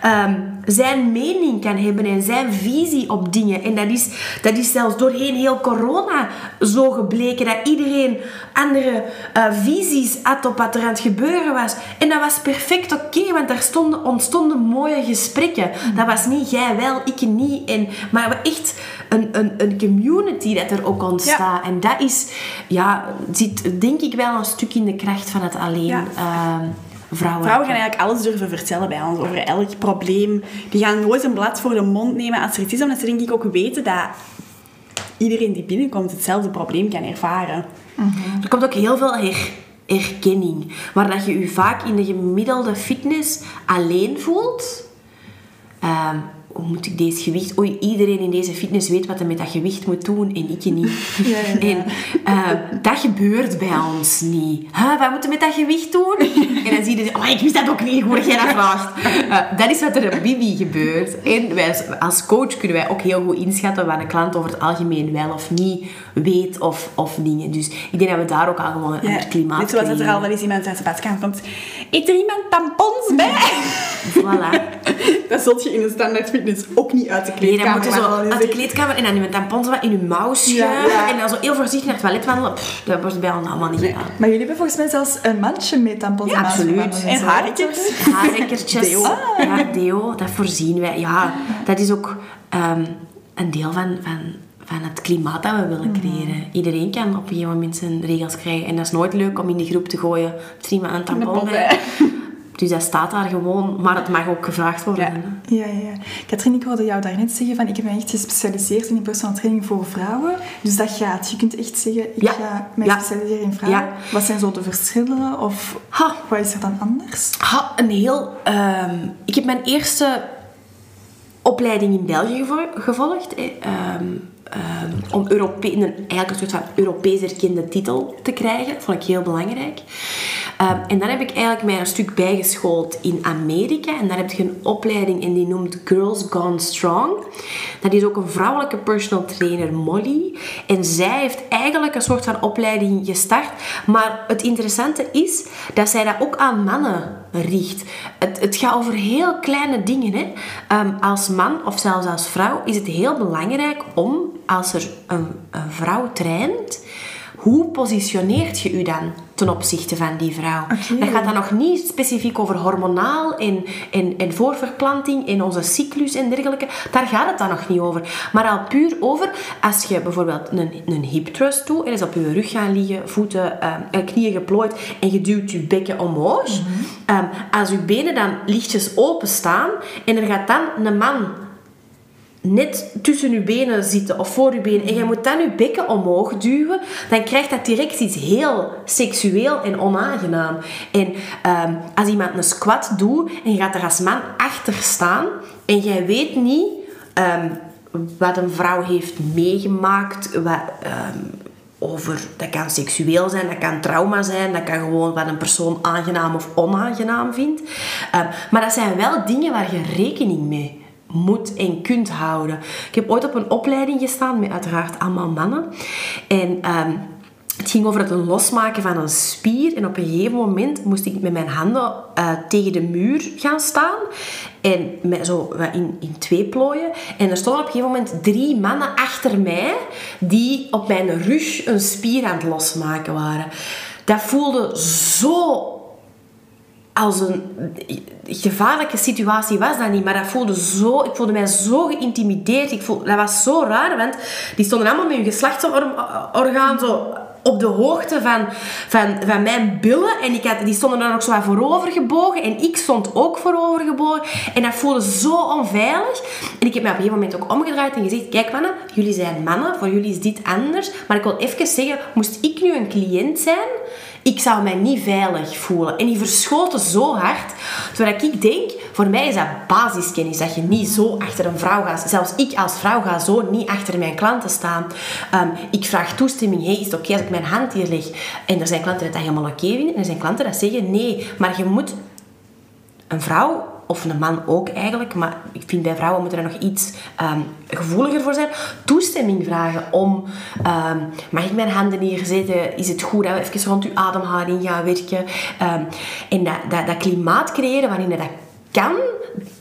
S2: ehm, zijn mening kan hebben en zijn visie op dingen. En dat is, dat is zelfs doorheen heel corona zo gebleken, dat iedereen andere eh, visies had op wat er aan het gebeuren was. En dat was perfect oké, want daar stonden, ontstonden mooie gesprekken. Dat was niet jij wel, ik niet. En, maar echt een, een, een community dat er ook ontstaat. En dat is, ja, zit denk ik wel een stuk in de kracht van het alleen
S3: Ja.
S2: ehm, vrouwen.
S3: Vrouwen gaan eigenlijk alles durven vertellen bij ons over elk probleem. Die gaan nooit een blad voor de mond nemen als er iets is, omdat ze denk ik ook weten dat iedereen die binnenkomt hetzelfde probleem kan ervaren.
S2: Er komt ook heel veel her, erkenning. Waar dat je je vaak in de gemiddelde fitness alleen voelt. Ehm, hoe moet ik deze gewicht... Oei, iedereen in deze fitness weet wat hij met dat gewicht moet doen en ik niet.
S1: Ja, ja, ja.
S2: En ehm, dat gebeurt bij ons niet. Huh, wat moeten we met dat gewicht doen? En dan zie je... Oh, ik wist dat ook niet, hoe jij dat vraagt. Eh, dat is wat er op Bibi gebeurt. En wij, als- coach kunnen wij ook heel goed inschatten wat een klant over het algemeen wel of niet weet of, of dingen. Dus ik denk dat we daar ook al gewoon een ander klimaat
S3: Net zoals dat er al wel eens iemand uit de badkamer komt. Eet er iemand tampons bij?
S2: Voilà.
S3: dat zult je in een standaard fitness ook niet uit de
S2: Nee,
S3: kleedkamer.
S2: dan moet je zo uit de kleedkamer en dan je tampons wat in je mouw schuiven.
S3: Ja, ja.
S2: En dan zo heel voorzichtig naar het toilet wandelen. Pff, dat wordt bij ons allemaal niet gedaan.
S1: Maar jullie hebben volgens mij zelfs een mandje met tampons
S2: Ja,
S1: en
S2: absoluut.
S3: En.
S2: Haarrekkertjes.
S3: Deo.
S2: Ja, deo, dat voorzien wij. Ja, dat is ook ehm, een deel van, van, van het klimaat dat we willen creëren. Iedereen kan op een gegeven moment zijn regels krijgen. En dat is nooit leuk om in die groep te gooien. Prima een
S3: Een
S2: tampon bij. Dus dat staat daar gewoon. Maar het mag ook gevraagd worden.
S3: Ja.
S1: Ja, ja. Katrien, ik hoorde jou daarnet zeggen van ik heb me echt gespecialiseerd in personal training voor vrouwen. Dus dat gaat. Je kunt echt zeggen, ik
S2: Ja.
S1: ga mij
S2: Ja.
S1: specialiseren in vrouwen.
S2: Ja.
S1: Wat zijn zo de verschillen? Of
S2: Ha.
S1: wat is er dan anders?
S2: Ha, een heel... ehm, ik heb mijn eerste opleiding in België gevo- gevolgd. eh, ehm, ehm, om Europe een, eigenlijk een soort van Europees erkende titel te krijgen. Dat vond ik heel belangrijk. Ehm, en dan heb ik eigenlijk mij een stuk bijgeschoold in Amerika. En daar heb je een opleiding en die noemt Girls Gone Strong. Dat is ook een vrouwelijke personal trainer, Molly. En zij heeft eigenlijk een soort van opleiding gestart. Maar het interessante is dat zij dat ook aan mannen richt. Het, het gaat over heel kleine dingen. Hè. Ehm, als man of zelfs als vrouw is het heel belangrijk om, als er een, een vrouw traint, hoe positioneert je u dan ten opzichte van die vrouw?
S1: Oké.
S2: Dat gaat dan nog niet specifiek over hormonaal en, en, en voorverplanting en onze cyclus en dergelijke. Daar gaat het dan nog niet over. Maar al puur over als je bijvoorbeeld een, een hip thrust doet en is op je rug gaan liggen, voeten en knieën geplooid en je duwt je bekken omhoog. Ehm, als je benen dan lichtjes open staan en er gaat dan een man net tussen je benen zitten of voor je benen en je moet dan je bekken omhoog duwen, dan krijgt dat direct iets heel seksueel en onaangenaam. En ehm, als iemand een squat doet en je gaat er als man achter staan en jij weet niet ehm, wat een vrouw heeft meegemaakt, wat, ehm, over, dat kan seksueel zijn, dat kan trauma zijn, dat kan gewoon wat een persoon aangenaam of onaangenaam vindt. Maar dat zijn wel dingen waar je rekening mee moet en kunt houden. Ik heb ooit op een opleiding gestaan met uiteraard allemaal mannen. En ehm, het ging over het losmaken van een spier. En op een gegeven moment moest ik met mijn handen eh, tegen de muur gaan staan. En met zo in, in twee plooien. En er stonden op een gegeven moment drie mannen achter mij. Die op mijn rug een spier aan het losmaken waren. Dat voelde zo als een gevaarlijke situatie was dat niet, maar dat voelde zo, ik voelde mij zo geïntimideerd. Ik voelde, dat was zo raar, want die stonden allemaal met hun geslachtsorgaan zo op de hoogte van, van, van mijn billen. En ik had, die stonden dan ook zo wat voorover gebogen. En ik stond ook voorover gebogen. En dat voelde zo onveilig. En ik heb me op een gegeven moment ook omgedraaid en gezegd... Kijk mannen, jullie zijn mannen. Voor jullie is dit anders. Maar ik wil even zeggen, moest ik nu een cliënt zijn... Ik zou mij niet veilig voelen. En die verschoten zo hard. Terwijl ik denk, voor mij is dat basiskennis. Dat je niet zo achter een vrouw gaat. Zelfs ik als vrouw ga zo niet achter mijn klanten staan. Ehm, ik vraag toestemming. Hey, is het oké als ik mijn hand hier leg? En er zijn klanten die dat helemaal oké vinden. En er zijn klanten die zeggen nee. Maar je moet een vrouw of een man ook eigenlijk, maar ik vind bij vrouwen moeten er nog iets ehm, gevoeliger voor zijn, toestemming vragen om, um, mag ik mijn handen neerzetten, is het goed dat we even rond uw ademhaling gaan werken, um, en dat, dat, dat klimaat creëren waarin dat kan,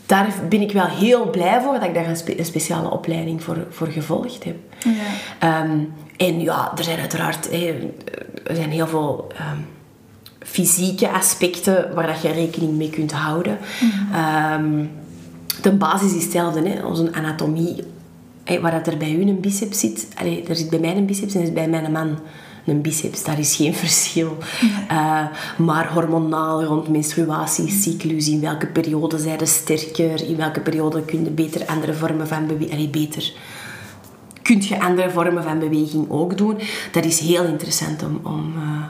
S2: daar ben ik wel heel blij voor dat ik daar een, speciale opleiding voor, voor gevolgd heb. Ja. en ja, er zijn uiteraard er zijn heel veel fysieke aspecten waar dat je rekening mee kunt houden. Mm de basis is hetzelfde, hè? onze anatomie. waar dat er bij u een biceps zit, allee, er zit bij mij een biceps en er is bij mijn man een biceps. Daar is geen verschil. Uh, maar hormonaal rond menstruatiecyclus, in welke periode zijn ze sterker, in welke periode kun je beter andere vormen van beweging... beter kun je andere vormen van beweging ook doen. Dat is heel interessant om, om, uh,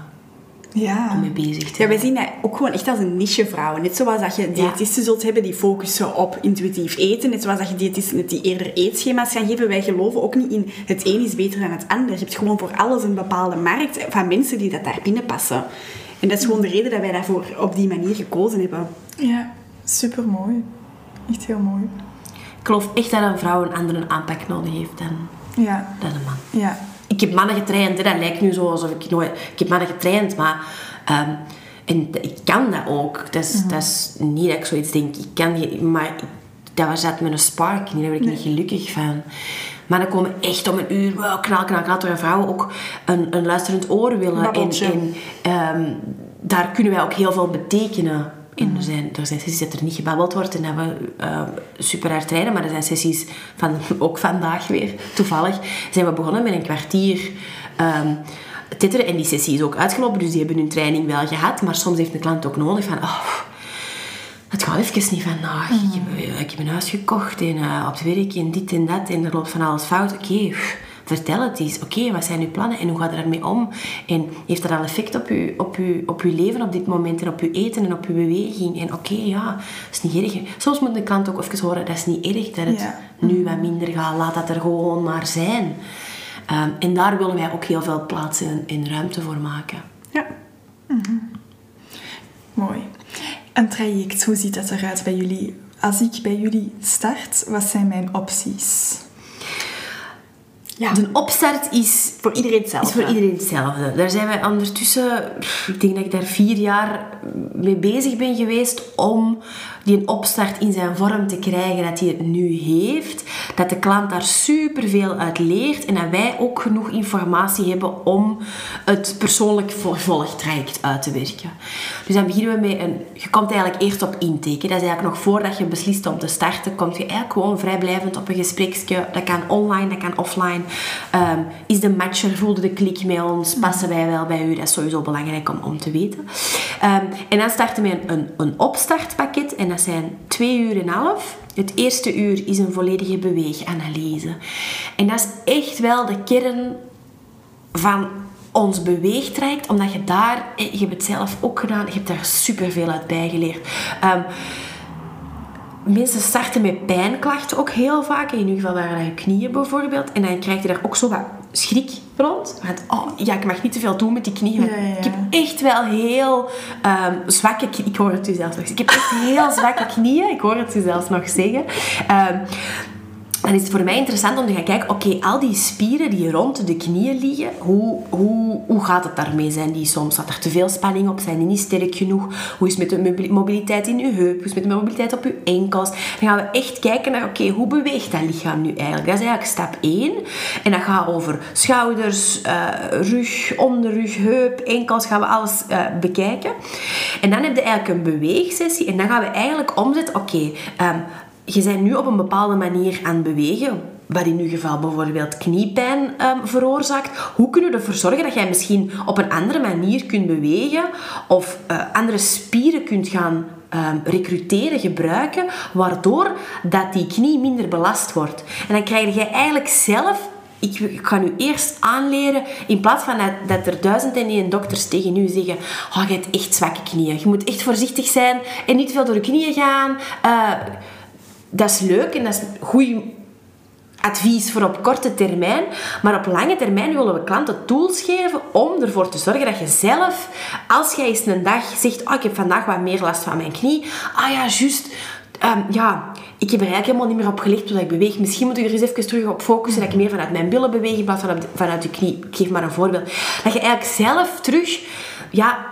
S2: ja. mee bezig
S3: Ja, wij zien dat ook gewoon echt als een niche vrouwen. Net zoals dat je diëtisten zult hebben die focussen op intuïtief eten. Net zoals dat je diëtisten die eerder eetschema's gaan geven. Wij geloven ook niet in het een is beter dan het ander. Je hebt gewoon voor alles een bepaalde markt van mensen die dat daar binnen passen. En dat is gewoon de reden dat wij daarvoor op die manier gekozen hebben.
S1: Ja, super mooi. Echt heel mooi.
S2: Ik geloof echt dat een vrouw een andere aanpak nodig heeft dan, ja. dan een man.
S1: Ja,
S2: ik heb mannen getraind. Hè. Dat lijkt nu zo alsof ik nooit... Ik heb mannen getraind, maar... Um, en ik kan dat ook. Dat is, mm dat is niet dat ik zoiets denk. Ik kan die, maar dat was zat met een spark. Daar ben ik niet gelukkig van. Mannen komen echt om een uur, wow, knal, knal, knal. Terwijl vrouwen ook een, een luisterend oor willen. En, en um, daar kunnen wij ook heel veel betekenen. En er zijn, er zijn sessies dat er niet gebabbeld wordt en dat we uh, super hard trainen. Maar er zijn sessies van, ook vandaag weer, toevallig, zijn we begonnen met een kwartier um, titteren. En die sessie is ook uitgelopen, dus die hebben hun training wel gehad. Maar soms heeft een klant ook nodig van... Oh, het gaat even niet vandaag. Mm. Ik, heb, ik heb een huis gekocht en uh, op het werk en dit en dat. En er loopt van alles fout. Oké, vertel het eens. Oké, wat zijn uw plannen en hoe gaat er ermee om? En heeft dat al effect op uw, op, uw, op uw leven op dit moment en op uw eten en op uw beweging? En oké, ja, dat is niet erg. Soms moet de klant ook even horen, dat is niet erg dat het nu wat minder gaat. Laat dat er gewoon maar zijn. Ehm, en daar willen wij ook heel veel plaats en, ruimte voor maken.
S1: Ja. Mhm. Mooi. Een traject, hoe ziet dat eruit bij jullie? Als ik bij jullie start, wat zijn mijn opties?
S2: Ja. De opstart is
S3: voor iedereen hetzelfde.
S2: Is voor iedereen hetzelfde. Daar zijn wij ondertussen, ik denk dat ik daar vier jaar mee bezig ben geweest om die opstart in zijn vorm te krijgen dat hij het nu heeft. Dat de klant daar superveel uit leert en dat wij ook genoeg informatie hebben om het persoonlijk vervolgtraject uit te werken. Dus dan beginnen we met een... Je komt eigenlijk eerst op intake. Dat is eigenlijk nog voordat je beslist om te starten, kom je eigenlijk gewoon vrijblijvend op een gespreksje. Dat kan online, dat kan offline. Ehm, is de matcher, voelde de klik met ons? Passen wij wel bij u? Dat is sowieso belangrijk om, om te weten. Um, en dan starten we een, een, een opstartpakket en dat zijn twee uur en half. Het eerste uur is een volledige beweeganalyse. En dat is echt wel de kern van ons beweegtraject, omdat je daar, eh, je hebt het zelf ook gedaan, je hebt daar superveel uit bijgeleerd. Um, mensen starten met pijnklachten ook heel vaak. In ieder geval waren dat je knieën bijvoorbeeld. En dan krijg je daar ook zo wat schrik rond. Want, oh, ja, ik mag niet te veel doen met die knieën. Ik heb echt wel heel um, zwakke knieën. Ik hoor het u zelfs nog zeggen. Ik heb echt heel zwakke knieën. Ik hoor het u zelfs nog zeggen. Um, dan is het voor mij interessant om te gaan kijken, oké, al die spieren die rond de knieën liggen, hoe, hoe, hoe gaat het daarmee? Zijn die soms, staat er te veel spanning op? Zijn die niet sterk genoeg? Hoe is het met de mobiliteit in uw heup? Hoe is het met de mobiliteit op uw enkels? Dan gaan we echt kijken naar, oké, hoe beweegt dat lichaam nu eigenlijk? Dat is eigenlijk stap 1. En dat gaat over schouders, uh, rug, onderrug, heup, enkels, gaan we alles uh, bekijken. En dan heb je eigenlijk een beweegsessie en dan gaan we eigenlijk omzetten, oké, um, je bent nu op een bepaalde manier aan het bewegen, wat in uw geval bijvoorbeeld kniepijn um, veroorzaakt. Hoe kunnen we ervoor zorgen dat jij misschien op een andere manier kunt bewegen of uh, andere spieren kunt gaan um, recruteren, gebruiken, waardoor dat die knie minder belast wordt. En dan krijg je eigenlijk zelf ik, ga nu eerst aanleren, in plaats van dat, er duizend en één dokters tegen u zeggen, oh, je hebt echt zwakke knieën. Je moet echt voorzichtig zijn en niet veel door de knieën gaan. Uh, dat is leuk en dat is goed advies voor op korte termijn. Maar op lange termijn willen we klanten tools geven om ervoor te zorgen dat je zelf, als jij eens een dag zegt, oh, ik heb vandaag wat meer last van mijn knie. Ah ja, juist. Ehm, ja, ik heb er eigenlijk helemaal niet meer op gelegd hoe ik beweeg. Misschien moet ik er eens even terug op focussen dat ik meer vanuit mijn billen beweeg in plaats van vanuit de knie. Ik geef maar een voorbeeld. Dat je eigenlijk zelf terug ja,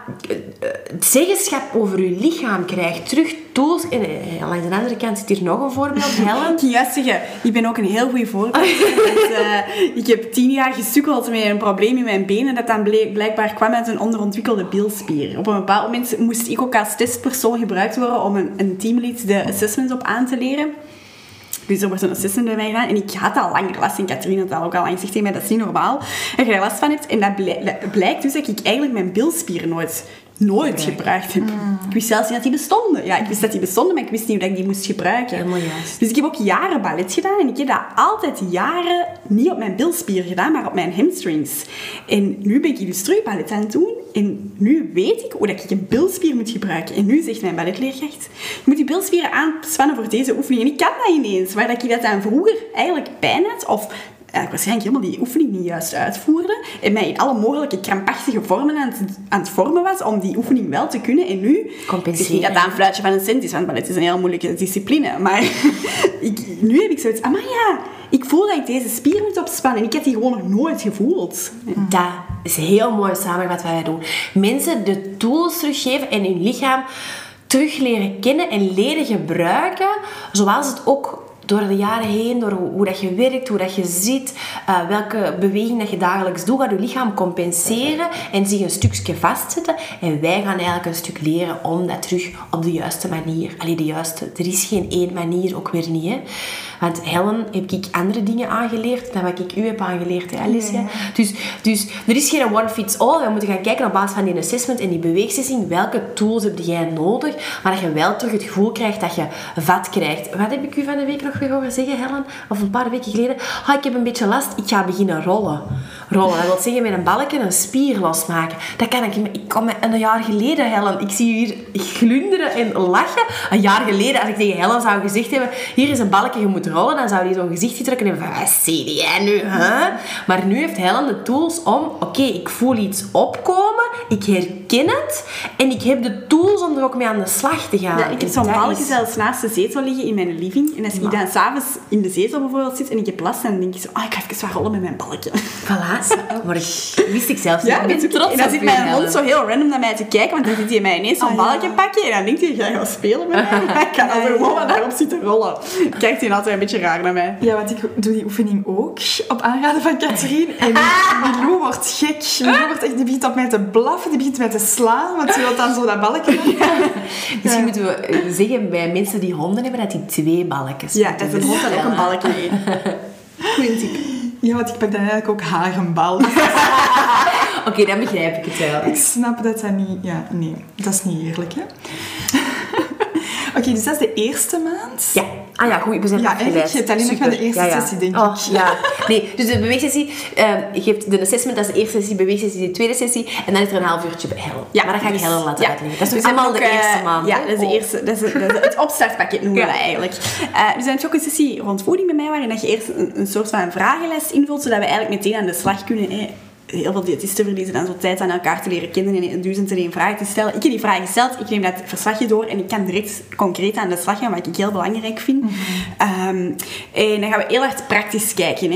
S2: het zeggenschap over je lichaam krijgt. Terug tools. En eh, langs de andere kant zit hier nog een voorbeeld, Helen.
S3: Ik juist zeggen, ik ben ook een heel goed voorbeeld. uh, ik heb tien jaar gesukkeld met een probleem in mijn benen dat dan blijkbaar kwam uit een onderontwikkelde bilspier. Op een bepaald moment moest ik ook als testpersoon gebruikt worden om een, een teamlead de assessments op aan te leren. Dus er wordt een assistent bij mij gedaan. En ik had al langer last. En Katrien had al ook al lang gezegd tegen mij, dat is niet normaal. En je er last van hebt. En dat blijkt dus dat ik eigenlijk mijn bilspieren nooit nooit gebruikt heb. Mm. Ik wist zelfs niet dat die bestonden. Ja, ik wist dat die bestonden, maar ik wist niet hoe ik die moest gebruiken.
S2: Helemaal juist.
S3: Dus ik heb ook jaren ballet gedaan en ik heb dat altijd jaren niet op mijn bilspier gedaan, maar op mijn hamstrings. En nu ben ik dus terug ballet aan het doen en nu weet ik hoe dat ik een bilspier moet gebruiken. En nu zegt mijn balletleerkracht, je moet die bilspieren aanspannen voor deze oefening. En ik kan dat ineens, waar dat ik dat aan vroeger eigenlijk pijn had of ik waarschijnlijk helemaal die oefening niet juist uitvoerde. En mij in alle mogelijke krampachtige vormen aan het, aan het vormen was om die oefening wel te kunnen. En nu...
S2: Compenseren.
S3: niet dat dat een fluitje van een cent is, want ballet is een heel moeilijke discipline. Maar ik, nu heb ik zoiets... Maar ja, ik voel dat ik deze spier moet opspannen. En ik heb die gewoon nog nooit gevoeld.
S2: Dat is heel mooi samengevat wat wij doen. Mensen de tools teruggeven en hun lichaam terug leren kennen en leren gebruiken. Zoals het ook door de jaren heen, door hoe, dat je werkt, hoe dat je zit, uh, welke beweging dat je dagelijks doet, gaat je lichaam compenseren en zich een stukje vastzetten. En wij gaan eigenlijk een stuk leren om dat terug op de juiste manier. Allee, de juiste. Er is geen één manier, ook weer niet. Hè. Want Helen heb ik andere dingen aangeleerd dan wat ik u heb aangeleerd, hè, Alicia. Dus, dus er is geen one fits all. We moeten gaan kijken op basis van die assessment en die beweegsessie, welke tools heb jij nodig, maar dat je wel terug het gevoel krijgt dat je vat krijgt. Wat heb ik u van de week nog weer horen zeggen, Helen? Of een paar weken geleden? Oh, ik heb een beetje last, ik ga beginnen rollen. Rollen, dat wil zeggen met een balkje een spier losmaken. Dat kan ik Ik kom een jaar geleden, Helen, ik zie u hier glunderen en lachen. Een jaar geleden, als ik tegen Helen zou gezegd hebben, hier is een balkje, je moet rollen, dan zou hij zo'n gezichtje trekken en van, wat zie jij nu, hè? Maar nu heeft Helen de tools om, oké, ik voel iets opkomen, ik herken het en ik heb de tools om er ook mee aan de slag te gaan.
S3: Ja, ik heb zo'n balkje zelfs naast de zetel liggen in mijn living. En als ik dan s'avonds in de zetel bijvoorbeeld zit en ik heb last, dan denk ik zo, oh, ik ga even wat rollen met mijn balkje.
S2: Voilà, maar wist ik zelfs niet. Ja, ik ben trots
S3: En dan zit mijn hond zo heel random naar mij te kijken, want dan zit hij mij ineens zo'n oh, balkje pakken en dan denkt hij, ga je gaan spelen met mij? ik kan altijd gewoon daarop zitten rollen. Kijkt hij altijd een beetje raar naar mij.
S1: Ja, want ik doe die oefening ook op aanraden van Katrien. En wordt gek. Lou wordt echt, die begint op mij te blaffen, die begint mij te slaan, want ze wil dan zo dat balkje. Ja.
S2: Misschien moeten we eh, zeggen bij mensen die honden hebben, dat die twee balkjes
S3: Ja, dat een hond dan ook een balkje. Goeie tip.
S1: Ja, want ik pak dan eigenlijk ook haar een bal.
S2: Oké, dan begrijp ik het wel.
S1: Ik snap dat dat niet... Ja, nee. Dat is niet eerlijk, hè? Oké, dus dat is de eerste maand.
S2: Ja. Ah ja, goed, we zijn
S1: ja, afgeleid. je hebt alleen nog maar de eerste sessie, denk
S2: oh, ik. Ja, nee, dus de beweegsessie, uh, je hebt de assessment, dat is de eerste sessie, beweegsessie, de tweede sessie, en dan is er een half uurtje bij Helen. Ja, maar dat ga ik Helen laten ja. uitleggen. Dat is dus allemaal de eerste maand.
S3: Ja, dat is, de oh. eerste, dat is, het opstartpakket noemen we dat eigenlijk. Uh, dus dan heb je ook een sessie rond voeding bij mij, waarin dat je eerst een, een soort van vragenlijst invult, zodat we eigenlijk meteen aan de slag kunnen heel veel diëtisten verliezen dan zo tijd aan elkaar te leren kennen en duizend en één vragen te stellen. Ik heb die vragen gesteld, ik neem dat verslagje door en ik kan direct concreet aan de slag gaan, wat ik heel belangrijk vind. Mhm. Ehm, en dan gaan we heel hard praktisch kijken.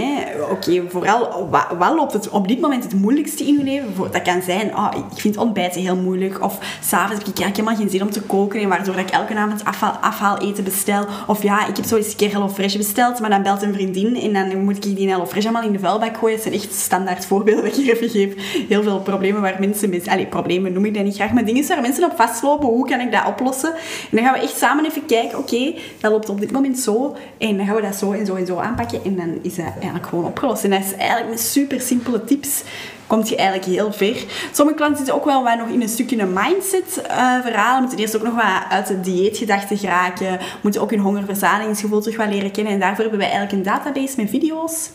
S3: Oké, vooral, wat, wat, loopt het op dit moment het moeilijkste in je leven? Dat kan zijn, oh, ik vind ontbijten heel moeilijk, of s'avonds heb ik eigenlijk helemaal geen zin om te koken, en waardoor ik elke avond afhaal, afhaal eten bestel. Of ja, ik heb zo eens een keer Hello Fresh besteld, maar dan belt een vriendin en dan moet ik die Hello Fresh allemaal in de vuilbak gooien. Dat zijn echt standaard voorbeelden even geef. Heel veel problemen waar mensen... Allez, problemen noem ik dat niet graag, maar dingen waar mensen op vastlopen. Hoe kan ik dat oplossen? En dan gaan we echt samen even kijken. Oké, dat loopt op dit moment zo. En dan gaan we dat zo en zo en zo aanpakken. En dan is dat eigenlijk gewoon opgelost. En dat is eigenlijk met super simpele tips komt je eigenlijk heel ver. Sommige klanten zitten ook wel wat nog in een stukje een mindset uh, verhaal. Moeten eerst ook nog wat uit de dieetgedachte geraken. Moeten ook hun hongerverzadigingsgevoel terug wat leren kennen. En daarvoor hebben wij eigenlijk een database met video's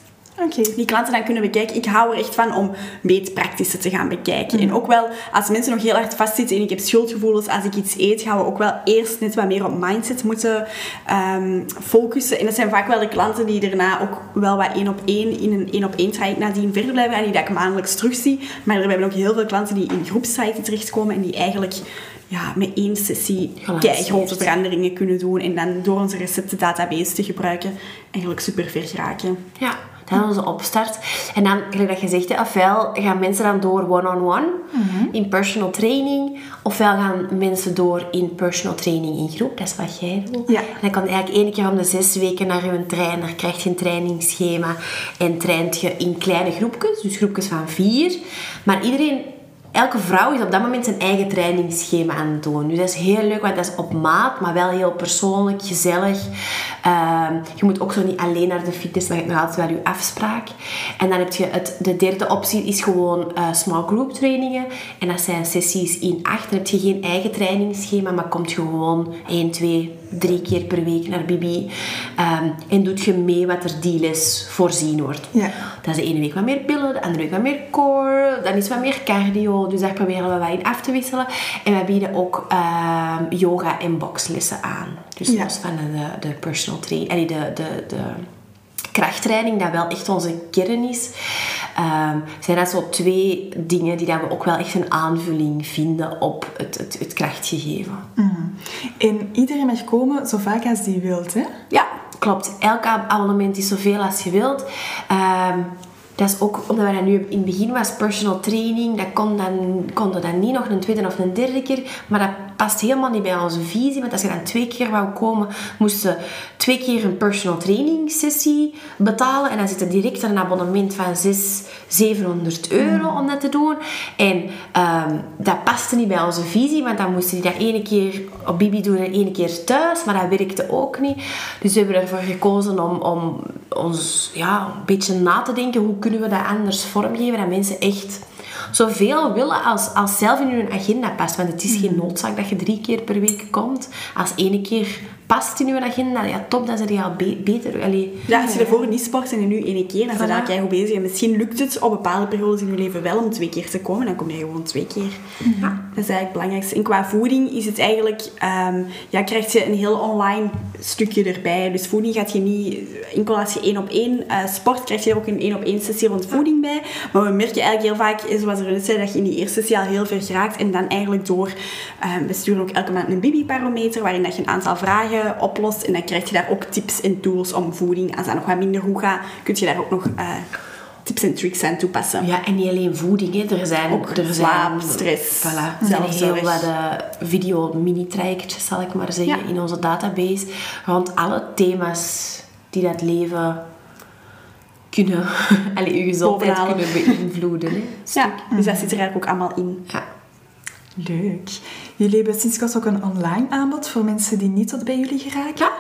S3: Die klanten dan kunnen bekijken. Ik hou er echt van om het praktische te gaan bekijken. En ook wel, als mensen nog heel hard vastzitten en ik heb schuldgevoelens als ik iets eet, gaan we ook wel eerst net wat meer op mindset moeten ehm, focussen. En dat zijn vaak wel de klanten die daarna ook wel wat één op één in een één op één traject nadien verder blijven gaan, die dat ik maandelijks terugzie. Maar we hebben ook heel veel klanten die in groepstrajecten terechtkomen en die eigenlijk ja, met één sessie grote veranderingen kunnen doen en dan door onze receptendatabase te gebruiken eigenlijk super ver geraken.
S2: Ja, dat is onze opstart. En dan, gelijk dat je zegt, ofwel gaan mensen dan door one-on-one in personal training, ofwel gaan mensen door in personal training in groep. Dat is wat jij doet.
S1: Ja.
S2: En dan kan je eigenlijk één keer om de zes weken naar je trainer, krijg je een trainingsschema en traint je in kleine groepjes, dus groepjes van vier. Maar iedereen elke vrouw is op dat moment zijn eigen trainingsschema aan het doen. Dus dat is heel leuk, want dat is op maat, maar wel heel persoonlijk, gezellig. Ehm, je moet ook zo niet alleen naar de fitness, maar je hebt nog altijd wel je afspraak. En dan heb je het, de derde optie is gewoon eh, small group trainingen. En dat zijn sessies in acht. Dan heb je geen eigen trainingsschema, maar komt je gewoon 1, 2, drie keer per week naar Bibi. Ehm, en doet je mee wat er die les voorzien wordt.
S1: Ja.
S2: Dat is de ene week wat meer pillen, de andere week wat meer core, dan is wat meer cardio. Dus daar proberen we wat in af te wisselen. En we bieden ook ehm, yoga en boxlessen aan. Dus
S1: Ja.
S2: los van de, de personal training, de, de, de krachttraining, dat wel echt onze kern is, ehm, zijn dat zo twee dingen die dat we ook wel echt een aanvulling vinden op het, het, het krachtgegeven.
S1: En iedereen mag komen zo vaak als die wilt, hè?
S2: Ja, klopt. Elk ab- abonnement is zoveel als je wilt. Ehm, dat is ook omdat we dat nu in het begin was personal training. Dat kon dan, konden dan niet nog een tweede of een derde keer. Maar dat past helemaal niet bij onze visie. Want als je dan twee keer wou komen, moesten twee keer een personal training sessie betalen. En dan zit er direct een abonnement van 600, 700 euro om dat te doen. En ehm, dat paste niet bij onze visie. Want dan moesten die dat ene keer op Bibi doen en ene keer thuis. Maar dat werkte ook niet. Dus we hebben ervoor gekozen om, om ons ja, een beetje na te denken. Hoe kunnen we dat anders vormgeven? Dat mensen echt zoveel willen als, als zelf in hun agenda past. Want het is geen noodzaak dat je drie keer per week komt. Als ene keer past in je agenda, ja top, dan zijn je al be- beter. Allee,
S3: Ja, als je ervoor niet sport en je nu één keer, dan
S2: Voilà.
S3: je goed bezig. En misschien lukt het op bepaalde periodes in je leven wel om twee keer te komen. Dan kom je gewoon twee keer.
S2: Ja.
S3: Dat is eigenlijk het belangrijkste. En qua voeding is het eigenlijk... ehm, ja, krijg je een heel online stukje erbij. Dus voeding gaat je niet... Enkel als je één op één eh, sport, krijg je ook een één op één sessie rond voeding bij. Maar we merken eigenlijk heel vaak, zoals er net zei, dat je in die eerste sessie al heel ver geraakt. En dan eigenlijk door... ehm, we sturen ook elke maand een Bibi-barometer, waarin dat je een aantal vragen oplost. En dan krijg je daar ook tips en tools om voeding. Als dat nog wat minder goed gaat, kun je daar ook nog eh, tips en tricks aan toepassen.
S2: Ja, en niet alleen voeding. Hè. Er zijn,
S3: Ook
S2: er
S3: slaap,
S2: zijn,
S3: stress,
S2: Voilà. Er zijn heel wat uh, video-mini-trajectjes, zal ik maar zeggen,
S3: Ja.
S2: in onze database. Rond alle thema's die dat leven kunnen... Allee, je gezondheid kunnen beïnvloeden. Hè.
S3: Ja, dus dat zit er eigenlijk ook allemaal in.
S2: Ja.
S1: Leuk. Jullie hebben sinds kort ook een online aanbod voor mensen die niet tot bij jullie geraken.
S2: ja,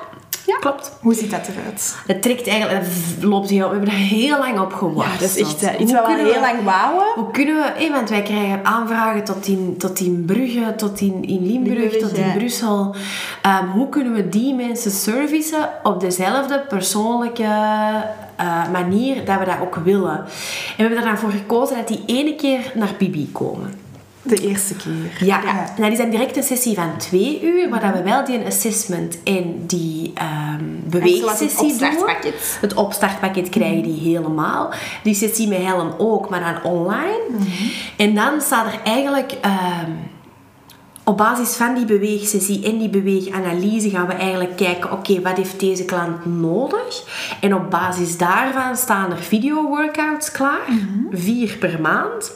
S2: ja, klopt.
S1: Hoe ziet dat eruit?
S2: Het trekt eigenlijk... Het loopt heel... We hebben er heel lang op gewacht.
S3: Ja, dat is echt eh, iets we heel
S2: we-
S3: lang wouwen.
S2: Hoe kunnen we, hé, want wij krijgen aanvragen tot in, tot in Brugge, tot in, in Limburg,
S3: Limburg,
S2: tot in
S3: ja.
S2: Brussel. Ehm, hoe kunnen we die mensen servicen op dezelfde persoonlijke eh, manier dat we dat ook willen? En we hebben er dan voor gekozen dat die ene keer naar Bibi komen.
S1: De eerste keer.
S2: Ja, en dat is dan direct een sessie van twee uur, waar dat we wel die assessment en die ehm beweegsessie
S3: het
S2: doen.
S3: opstartpakket.
S2: Het opstartpakket krijgen die helemaal. Die sessie met Helen ook, maar dan online. En dan staat er eigenlijk... ehm, op basis van die beweegsessie en die beweeganalyse gaan we eigenlijk kijken, oké, wat heeft deze klant nodig? En op basis daarvan staan er video-workouts klaar, vier per maand.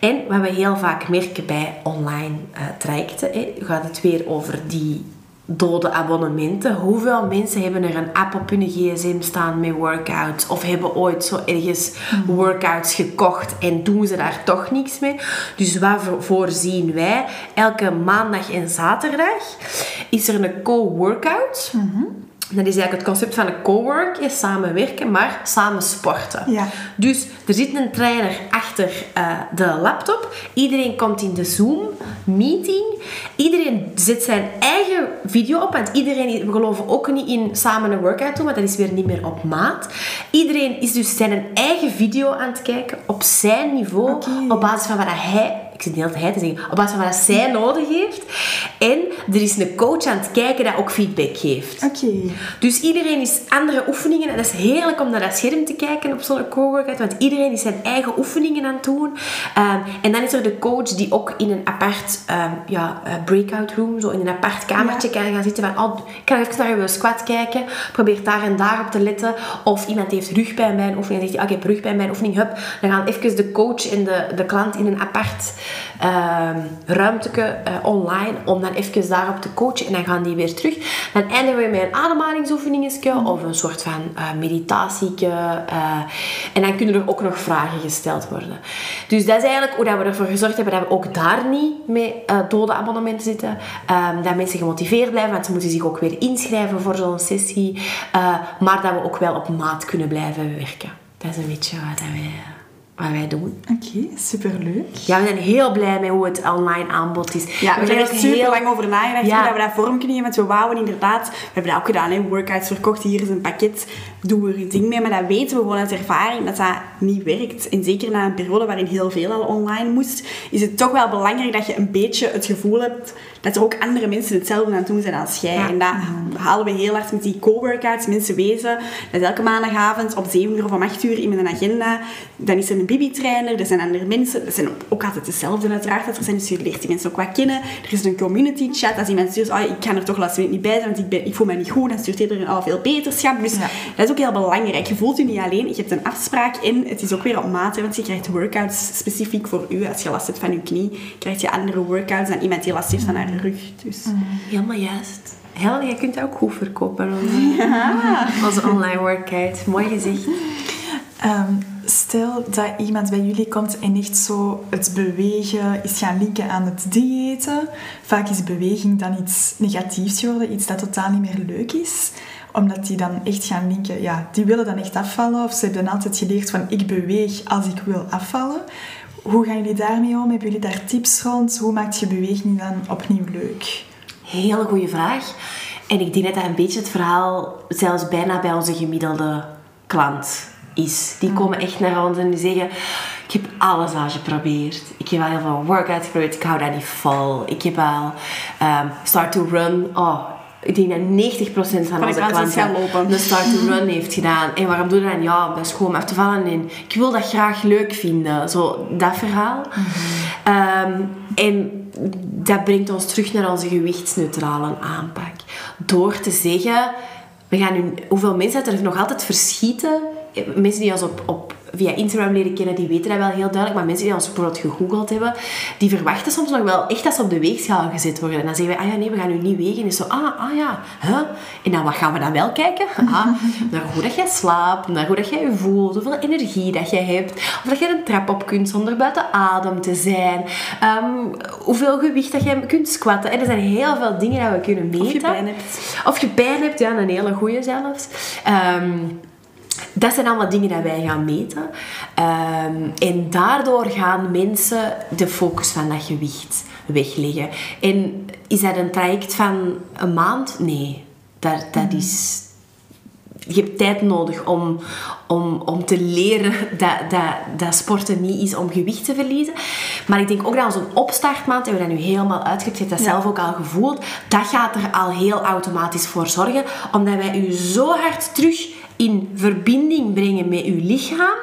S2: En wat we heel vaak merken bij online eh, trajecten, hè, gaat het weer over die dode abonnementen. Hoeveel mensen hebben er een app op hun gsm staan met workouts? Of hebben ooit zo ergens workouts gekocht en doen ze daar toch niks mee? Dus wat voor- voorzien wij? Elke maandag en zaterdag is er een co-workout. Dat is eigenlijk het concept van een cowork, samenwerken, maar samen sporten.
S1: Ja.
S2: Dus er zit een trainer achter uh, de laptop. Iedereen komt in de Zoom-meeting. Iedereen zet zijn eigen video op, want iedereen, we geloven ook niet in samen een workout doen, want dat is weer niet meer op maat. Iedereen is dus zijn eigen video aan het kijken, op zijn niveau,
S1: Okay.
S2: op basis van wat hij ik zit de hele tijd hij te zeggen, op basis van wat zij nodig heeft. En er is een coach aan het kijken dat ook feedback geeft.
S1: Oké.
S2: Dus iedereen is andere oefeningen. En dat is heerlijk om naar dat scherm te kijken op zo'n co-workout. Want iedereen is zijn eigen oefeningen aan het doen. Um, en dan is er de coach die ook in een apart um, ja, breakout room, zo in een apart kamertje ja. kan gaan zitten. Van, oh, ik kan even naar je squat kijken. Probeer daar en daar op te letten. Of iemand heeft rugpijn bij een oefening. En zegt, oh, ik heb rugpijn bij een oefening. Hup, dan gaan even de coach en de, de klant in een apart uh, ruimteke uh, online om dan even daarop te coachen en dan gaan die weer terug. Dan eindigen we met een ademhalingsoefeningetje of een soort van uh, meditatieke uh, en dan kunnen er ook nog vragen gesteld worden. Dus dat is eigenlijk hoe dat we ervoor gezorgd hebben dat we ook daar niet mee dode abonnementen zitten. Um, dat mensen gemotiveerd blijven, want ze moeten zich ook weer inschrijven voor zo'n sessie. maar dat we ook wel op maat kunnen blijven werken. Dat is een beetje wat wij wat wij doen.
S1: Oké, okay, superleuk.
S2: Ja, we zijn heel blij met hoe het online aanbod is.
S3: Ja, we, we hebben er super heel... lang over nagedacht ja. hoe dat we dat vorm kunnen geven. Want we wouden inderdaad, we hebben dat ook gedaan, hè, workouts verkocht. Hier is een pakket, doen we er een ding mee. Maar dat weten we gewoon uit ervaring dat dat niet werkt. En zeker na een periode waarin heel veel al online moest, is het toch wel belangrijk dat je een beetje het gevoel hebt dat er ook andere mensen hetzelfde aan het doen zijn als jij. Ja. En dat halen we heel hard met die co-workouts. Mensen wezen dat elke maandagavond op 7 uur of om 8 uur in mijn agenda, dan is er een bibi-trainer, er zijn andere mensen, dat zijn ook altijd dezelfde uiteraard dat er zijn, dus je leert die mensen ook wat kennen. Er is een community chat, als iemand stuurt, oh, ik kan er toch laatst niet bij zijn, want ik, ben, ik voel me niet goed, dan stuurt hij er al veel beterschap. Dus ja. dat is ook heel belangrijk. Je voelt je niet alleen, je hebt een afspraak en het is ook weer op maat, hè, want je krijgt workouts specifiek voor u. Als je last hebt van je knie, krijg je andere workouts dan iemand die last heeft van haar rug. Dus.
S2: Mm. Helemaal juist. Hel, jij kunt ook goed verkopen. Ja. Als online workout. Mooi gezegd.
S1: Um, stel dat iemand bij jullie komt en echt zo het bewegen is gaan linken aan het diëten. Vaak is beweging dan iets negatiefs geworden, iets dat totaal niet meer leuk is. Omdat die dan echt gaan linken, ja, die willen dan echt afvallen. Of ze hebben dan altijd geleerd van ik beweeg als ik wil afvallen. Hoe gaan jullie daarmee om? Hebben jullie daar tips rond? Hoe maakt je beweging dan opnieuw leuk?
S2: Hele goede vraag. En ik denk dat dat een beetje het verhaal zelfs bijna bij onze gemiddelde klant is. Die komen echt naar ons en die zeggen... Ik heb alles al geprobeerd. Ik heb al heel veel workouts geprobeerd. Ik hou dat niet vol. Ik heb al um, Start to Run. Oh, ik denk dat 90% van onze klanten de Start to Run heeft gedaan. En waarom doe je dat? Ja, dat is gewoon af te vallen. En ik wil dat graag leuk vinden. Zo, dat verhaal. Mm -hmm. um, en dat brengt ons terug naar onze gewichtsneutrale aanpak. Door te zeggen... We gaan nu, hoeveel mensen er nog altijd verschieten mensen die ons op, op, via Instagram leren kennen, die weten dat wel heel duidelijk. Maar mensen die ons bijvoorbeeld gegoogeld hebben, die verwachten soms nog wel echt dat ze op de weegschaal gezet worden. En dan zeggen we, ah ja, nee, we gaan nu niet wegen. En is zo, ah, ah ja, huh? En dan wat gaan we dan wel kijken? Ah, naar hoe dat jij slaapt, naar hoe dat jij je voelt, hoeveel energie dat jij hebt. Of dat je een trap op kunt zonder buiten adem te zijn. Um, hoeveel gewicht dat jij kunt squatten. En er zijn heel veel dingen dat we kunnen meten. Of
S3: je pijn hebt.
S2: Of je pijn hebt, ja, een hele goede zelfs. Um, dat zijn allemaal dingen die wij gaan meten. Um, en daardoor gaan mensen de focus van dat gewicht wegleggen. En is dat een traject van een maand? Nee. Dat, dat is... Je hebt tijd nodig om, om, om te leren dat, dat, dat sporten niet is om gewicht te verliezen. Maar ik denk ook dat een opstartmaand, hebben we dat nu helemaal uitgelegd, je hebt dat ja. zelf ook al gevoeld, dat gaat er al heel automatisch voor zorgen, omdat wij u zo hard terug in verbinding brengen met je lichaam,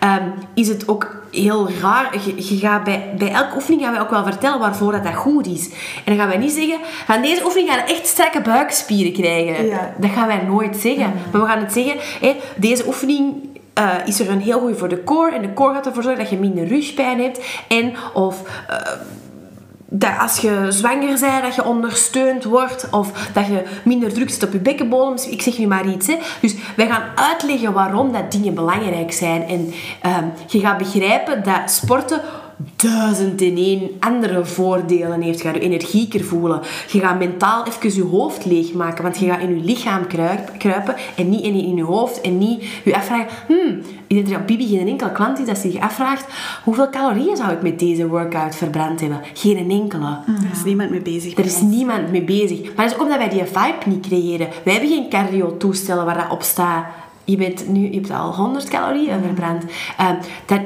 S2: um, is het ook heel raar. Je, je gaat bij, bij elke oefening gaan wij ook wel vertellen waarvoor dat, dat goed is. En dan gaan wij niet zeggen, van deze oefening gaan we echt strakke buikspieren krijgen. Ja. Dat gaan wij nooit zeggen. Maar we gaan het zeggen, hé, deze oefening uh, is er een heel goed voor de core. En de core gaat ervoor zorgen dat je minder rugpijn hebt. En of... Uh, dat als je zwanger bent, dat je ondersteund wordt of dat je minder druk zit op je bekkenbodem. Ik zeg nu maar iets. Hè. Dus wij gaan uitleggen waarom dat dingen belangrijk zijn. En um, je gaat begrijpen dat sporten duizend in één andere voordelen heeft. Je gaat je energieker voelen. Je gaat mentaal even je hoofd leegmaken, want je gaat in je lichaam kruipen en niet in, in je hoofd en niet je afvragen, hmm, ik denk dat Bibi geen enkele klant is dat zich afvraagt, hoeveel calorieën zou ik met deze workout verbrand hebben? Geen enkele.
S3: Er is niemand mee bezig.
S2: Er is niemand mee bezig. Maar dat is ook omdat wij die vibe niet creëren. Wij hebben geen cardio-toestellen waar dat op staat je, bent nu, je hebt al 100 calorieën verbrand. Uh, dat,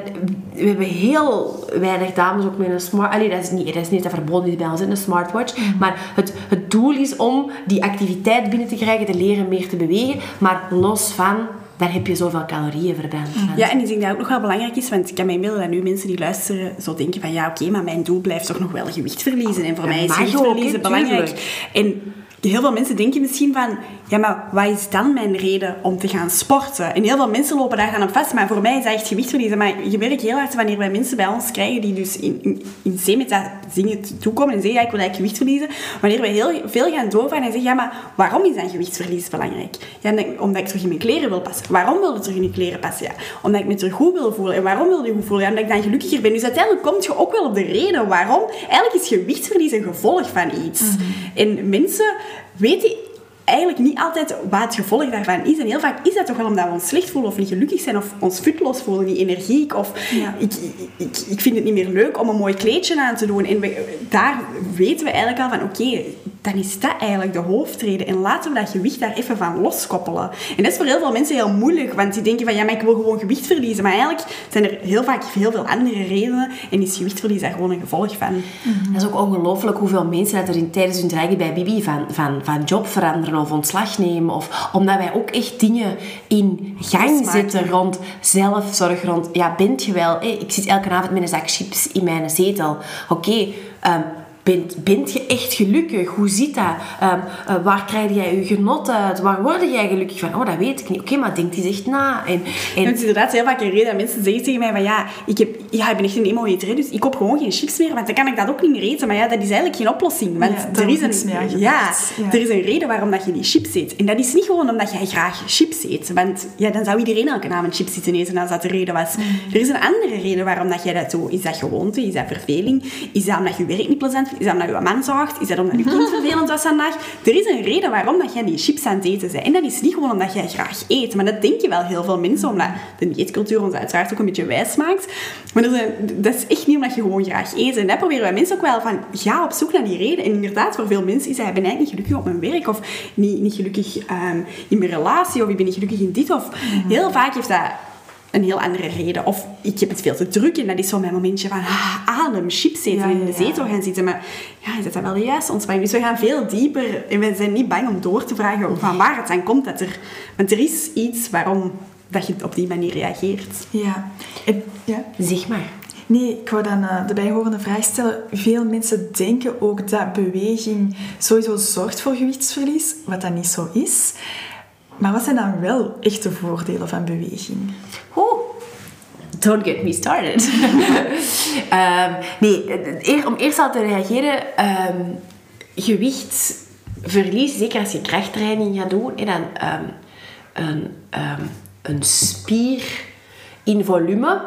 S2: we hebben heel weinig dames ook met een smart... Allee, dat is niet, dat is niet dat verboden is bij ons, een smartwatch. Maar het, het doel is om die activiteit binnen te krijgen, te leren meer te bewegen. Maar los van daar heb je zoveel calorieën verbrand.
S3: Ja, en ik denk dat ook nog wel belangrijk is, want ik kan me inbeelden dat nu mensen die luisteren zo denken van ja, oké, maar mijn doel blijft toch nog wel gewicht verliezen. En voor mij is gewicht verliezen belangrijk. En heel veel mensen denken misschien van, ja, maar wat is dan mijn reden om te gaan sporten? En heel veel mensen lopen daar dan op vast, maar voor mij is dat echt gewicht verliezen. Maar je werkt heel hard wanneer wij mensen bij ons krijgen die dus in, in, in C-meta zingen toekomen en zeggen, ja, ik wil eigenlijk gewicht verliezen. Wanneer we heel veel gaan doorvragen en zeggen, ja, maar waarom is dan gewichtsverlies belangrijk? Ja, omdat ik terug in mijn kleren wil passen. Waarom wil je terug in je kleren passen? Ja, omdat ik me terug goed wil voelen. En waarom wil je goed voelen? Ja, omdat ik dan gelukkiger ben. Dus uiteindelijk kom je ook wel op de reden waarom. Eigenlijk is gewichtsverlies een gevolg van iets. Mhm. En mensen weten eigenlijk niet altijd wat het gevolg daarvan is. En heel vaak is dat toch wel omdat we ons slecht voelen of niet gelukkig zijn of ons futloos voelen, niet energiek. Of ik, ik, ik vind het niet meer leuk om een mooi kleedje aan te doen. En daar weten we eigenlijk al van, oké, dan is dat eigenlijk de hoofdreden. En laten we dat gewicht daar even van loskoppelen. En dat is voor heel veel mensen heel moeilijk, want die denken van, ja, maar ik wil gewoon gewicht verliezen. Maar eigenlijk zijn er heel vaak heel veel andere redenen en is gewichtverlies daar gewoon een gevolg van.
S2: Dat is ook ongelooflijk hoeveel mensen dat er in, tijdens hun traject bij Bibi van, van, van job veranderen of ontslag nemen. Of omdat wij ook echt dingen in gang zetten rond zelfzorg, rond, ja, bent je wel... ik zit elke avond met een zak chips in mijn zetel. Oké, ehm, Bent, bent je echt gelukkig? Hoe zit dat? Um, uh, waar krijg jij je genot uit? Waar word jij gelukkig van? Oh, dat weet ik niet. Oké, maar denk eens echt na. En,
S3: en... Het is inderdaad heel vaak een reden dat mensen zeggen tegen mij van ja, ik, heb, ja, ik ben echt een emo-eter, dus ik koop gewoon geen chips meer, want dan kan ik dat ook niet meer eten. Maar ja, dat is eigenlijk geen oplossing. Want ja, er, is een, ja, ja, er is een reden waarom dat je die chips eet. En dat is niet gewoon omdat jij graag chips eet. Want ja, dan zou iedereen elke avond chips zitten eten als dat de reden was. Mm. Er is een andere reden waarom dat jij dat doet. Is dat gewoonte? Is dat verveling? Is dat omdat je werk niet plezant? Is dat omdat je man zorgt? Is dat omdat je kind vervelend was vandaag? Er is een reden waarom dat jij die chips aan het eten bent. En dat is niet gewoon omdat jij graag eet. Maar dat denken wel heel veel mensen, omdat de dieetcultuur ons uiteraard ook een beetje wijs maakt. Maar dat is, dat is echt niet omdat je gewoon graag eet. En dat proberen wij mensen ook wel van, ga op zoek naar die reden. En inderdaad, voor veel mensen is dat, ik ben eigenlijk niet gelukkig op mijn werk. Of niet, niet gelukkig um, in mijn relatie. Of ik ben niet gelukkig in dit. Of heel vaak heeft dat een heel andere reden. Of ik heb het veel te druk en dat is zo mijn momentje van ah, adem, chips eten en in de zetel gaan zitten. Maar ja, is dat wel de juiste ontspanning? Dus we gaan veel dieper en we zijn niet bang om door te vragen van waar het aan komt. Dat er, want er is iets waarom dat je op die manier reageert.
S1: Ja.
S2: ja. Zeg maar.
S1: Nee, ik wou dan uh, de bijhorende vraag stellen. Veel mensen denken ook dat beweging sowieso zorgt voor gewichtsverlies, wat dat niet zo is. Maar wat zijn dan wel echte voordelen van beweging?
S2: Oh, don't get me started. um, nee, om eerst al te reageren. Um, gewichtsverlies, zeker als je krachttraining gaat doen, en dan um, een, een spier in volume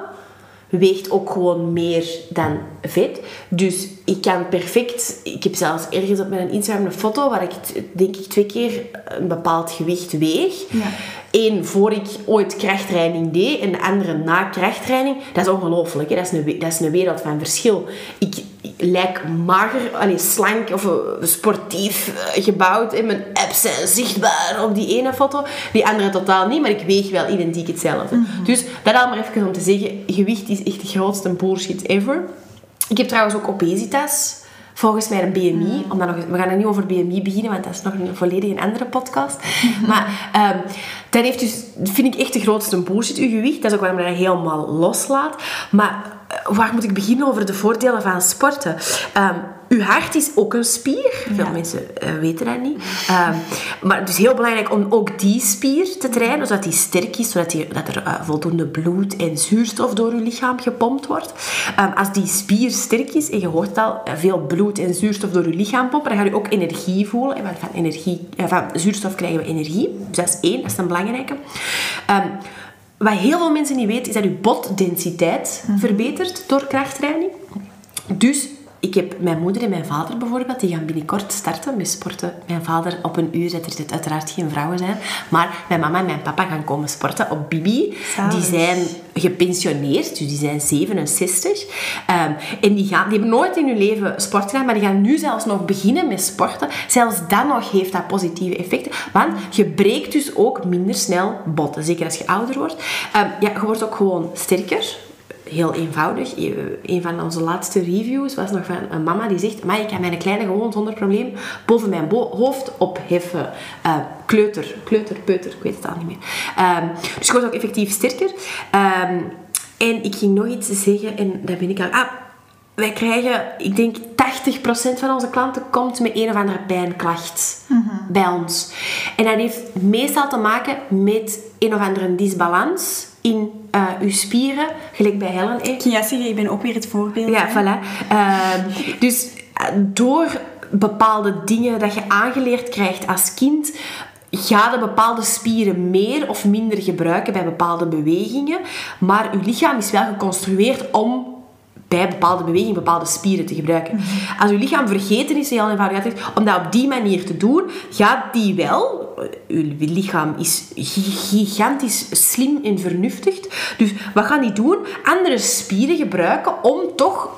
S2: weegt ook gewoon meer dan vet. Dus ik kan perfect... Ik heb zelfs ergens op mijn Instagram een foto waar ik denk ik twee keer een bepaald gewicht weeg. Ja. Eén voor ik ooit krachttraining deed en de andere na krachttraining. Dat is ongelooflijk. Dat, is een, dat is een wereld van verschil. Ik, lijk mager, allee, slank of uh, sportief uh, gebouwd. En mijn abs zijn zichtbaar op die ene foto. Die andere totaal niet, maar ik weeg wel identiek hetzelfde. Mhm. Dus dat allemaal even om te zeggen, gewicht is echt de grootste bullshit ever. Ik heb trouwens ook obesitas. Volgens mij een BMI. Mm. Omdat nog, we gaan er niet over BMI beginnen, want dat is nog een volledig een andere podcast. maar um, dat heeft dus, vind ik echt de grootste bullshit, uw gewicht. Dat is ook waarom je dat helemaal loslaat. Maar waar moet ik beginnen over de voordelen van sporten? Um, uw hart is ook een spier. Veel mensen uh, weten dat niet. Um, maar het is heel belangrijk om ook die spier te trainen, zodat die sterk is, zodat die, dat er uh, voldoende bloed en zuurstof door uw lichaam gepompt wordt. Um, als die spier sterk is, en je hoort al, uh, veel bloed en zuurstof door uw lichaam pompen, dan ga je ook energie voelen. En van, energie, van zuurstof krijgen we energie. Dus dat is één, dat is een belangrijke. Um, wat heel veel mensen niet weten, is dat je botdensiteit verbetert door krachttraining. Dus ik heb mijn moeder en mijn vader bijvoorbeeld, die gaan binnenkort starten met sporten. Mijn vader op een uur, dat er uiteraard geen vrouwen zijn. Maar mijn mama en mijn papa gaan komen sporten op Bibi.
S3: Zalig.
S2: Die zijn gepensioneerd, dus die zijn 67. Ehm, en die, gaan, die hebben nooit in hun leven sport gedaan, maar die gaan nu zelfs nog beginnen met sporten. Zelfs dan nog heeft dat positieve effecten. Want je breekt dus ook minder snel botten. Zeker als je ouder wordt. Ehm, ja, je wordt ook gewoon sterker heel eenvoudig. Een van onze laatste reviews was nog van een mama die zegt: Maar ik kan mijn kleine gewoon zonder probleem boven mijn hoofd opheffen. Eh, kleuter, kleuter, peuter, ik weet het al niet meer. Ehm, dus je wordt ook effectief sterker. Ehm, en ik ging nog iets zeggen en daar ben ik al. Ah, wij krijgen, ik denk 80% van onze klanten komt met een of andere pijnklacht bij ons. En dat heeft meestal te maken met een of andere disbalans in eh, uw spieren, gelijk bij Helen.
S3: juist zeggen, ik ben ook weer het voorbeeld.
S2: Ja,
S3: hè.
S2: voilà. Ehm, dus eh, door bepaalde dingen dat je aangeleerd krijgt als kind, ga je bepaalde spieren meer of minder gebruiken bij bepaalde bewegingen. Maar je lichaam is wel geconstrueerd om bij bepaalde bewegingen bepaalde spieren te gebruiken. Als je lichaam vergeten is, om dat op die manier te doen, gaat die wel... Je lichaam is gi- gigantisch slim en vernuftig. Dus wat gaan die doen? Andere spieren gebruiken om toch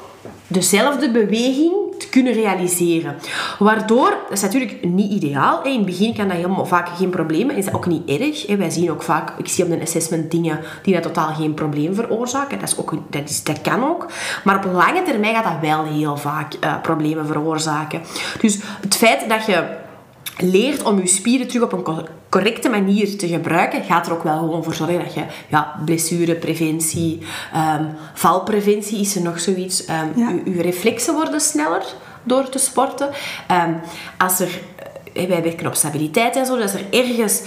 S2: dezelfde beweging te kunnen realiseren. Waardoor, dat is natuurlijk niet ideaal. In het begin kan dat helemaal vaak geen probleem. Is dat ook niet erg. Wij zien ook vaak, ik zie op een assessment dingen die dat totaal geen probleem veroorzaken. Dat, is ook, dat, is, dat kan ook. Maar op lange termijn gaat dat wel heel vaak eh, problemen veroorzaken. Dus het feit dat je leert om je spieren terug op een co- correcte manier te gebruiken, gaat er ook wel gewoon voor zorgen dat je ja, blessurepreventie, ehm, valpreventie is er nog zoiets. ehm
S3: Ja.
S2: je, je reflexen worden sneller door te sporten. Ehm, als er eh, wij werken op stabiliteit en zo. Dus als er ergens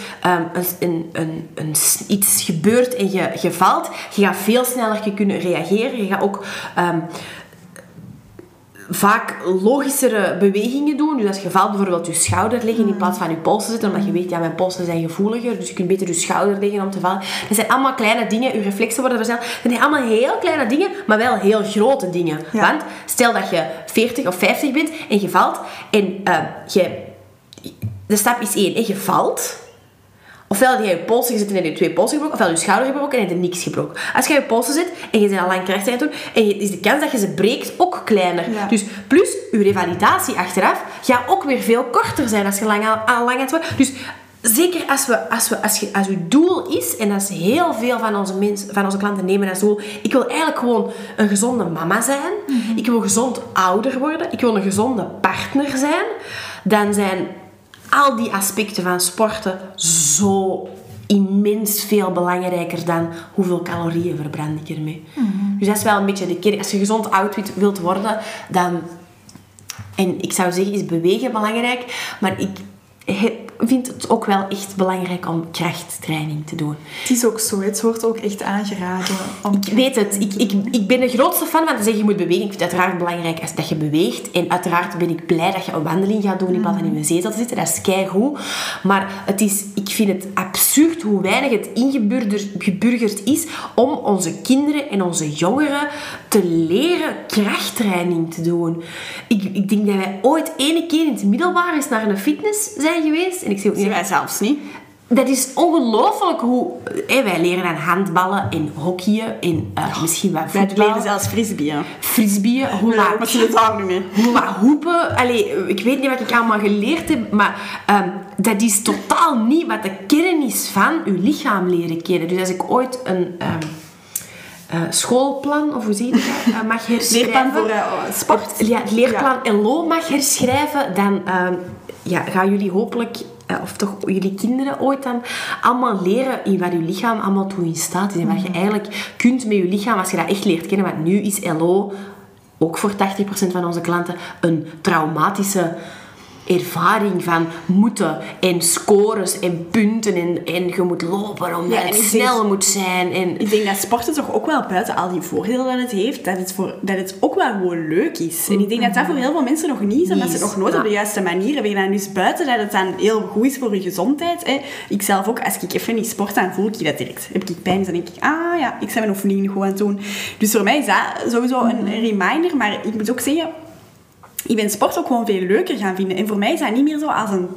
S2: een, een, een, iets gebeurt en je, je valt, je gaat veel sneller kunnen reageren. Je gaat ook vaak logischere bewegingen doen. Dus als je valt bijvoorbeeld je schouder leggen in plaats van je polsen zitten, omdat je weet, ja, mijn polsen zijn gevoeliger, dus je kunt beter je schouder leggen om te vallen. Dat zijn allemaal kleine dingen, je reflexen worden versneld. Dat zijn allemaal heel kleine dingen, maar wel heel grote dingen.
S3: Ja.
S2: Want stel dat je 40 of 50 bent en je valt en eh, je, de stap is één, en je valt. Ofwel heb je je polsen gezet en heb je twee polsen gebroken, ofwel je schouder gebroken en je niks gebroken. Als je je polsen zet en je bent al lang kracht aan het doen, en je, is de kans dat je ze breekt ook kleiner.
S3: Ja.
S2: Dus plus, je revalidatie achteraf gaat ook weer veel korter zijn als je lang, al, al lang aan het worden. Dus zeker als, we, als, we, als, je, als je doel is, en dat is heel veel van onze, mensen, van onze klanten nemen als doel, ik wil eigenlijk gewoon een gezonde mama zijn, ik wil gezond ouder worden, ik wil een gezonde partner zijn, dan zijn al die aspecten van sporten zo immens veel belangrijker dan hoeveel calorieën verbrand ik ermee. Dus dat is wel een beetje de kern. Als je gezond oud wilt- worden, dan... En ik zou zeggen, is bewegen belangrijk. Maar ik vind het ook wel echt belangrijk om krachttraining te doen.
S1: Het is ook zo, het wordt ook echt aangeraden. Om
S2: Ik weet het. Ik, ik, ik ben de grootste fan van te zeggen, je moet bewegen. Ik vind het uiteraard belangrijk dat je beweegt. En uiteraard ben ik blij dat je een wandeling gaat doen in plaats van in een zetel te zitten. Dat is keigoed. Maar het is, ik vind het absurd hoe weinig het ingeburgerd geburgerd is om onze kinderen en onze jongeren te leren krachttraining te doen. Ik, ik denk dat wij ooit ene keer in het middelbaar eens naar een fitness zijn geweest. En ik zie ook
S3: Zien
S2: niet
S3: wij zelfs niet.
S2: dat is ongelooflijk hoe... Hé, wij leren aan handballen en hockeyen en eh, misschien wat
S3: Wij
S2: voetbal.
S3: leren zelfs frisbeeën.
S2: Frisbeeën, hoe
S3: Ja,
S2: laat
S3: maar ze het daar niet mee.
S2: hoe wat hoepen. Allee, ik weet niet wat ik allemaal geleerd heb, maar ehm, dat is totaal niet wat de kern is van uw lichaam leren kennen. Dus als ik ooit een ehm, eh, schoolplan, of hoe zie je dat, eh, mag herschrijven...
S3: Leerplan voor eh, sport.
S2: Ja, het leerplan LO mag herschrijven, dan ehm, ja, gaan jullie hopelijk, eh, of toch jullie kinderen ooit dan, allemaal leren in waar je lichaam allemaal toe in staat is. En wat je eigenlijk kunt met je lichaam, als je dat echt leert kennen. Want nu is LO, ook voor 80% van onze klanten, een traumatische ervaring van moeten en scores en punten en, en je moet lopen omdat
S3: Ja,
S2: het snel
S3: denk-
S2: moet zijn. En,
S3: Ik denk dat sporten toch ook wel buiten al die voordelen dat het heeft, dat het, voor, dat het ook wel gewoon leuk is. En ik denk dat dat voor heel veel mensen nog niet is, omdat ze het nog nooit
S2: Ja.
S3: op de juiste manier hebben gedaan. Dus buiten dat het dan heel goed is voor je gezondheid. Hè. Ik zelf ook, als ik even niet sport, dan voel ik dat direct. Heb ik pijn, dan denk ik, ah ja, ik ben mijn oefeningen gewoon aan het doen. Dus voor mij is dat sowieso een reminder. Maar ik moet ook zeggen, ik ben sport ook gewoon veel leuker gaan vinden. En voor mij is dat niet meer zo als een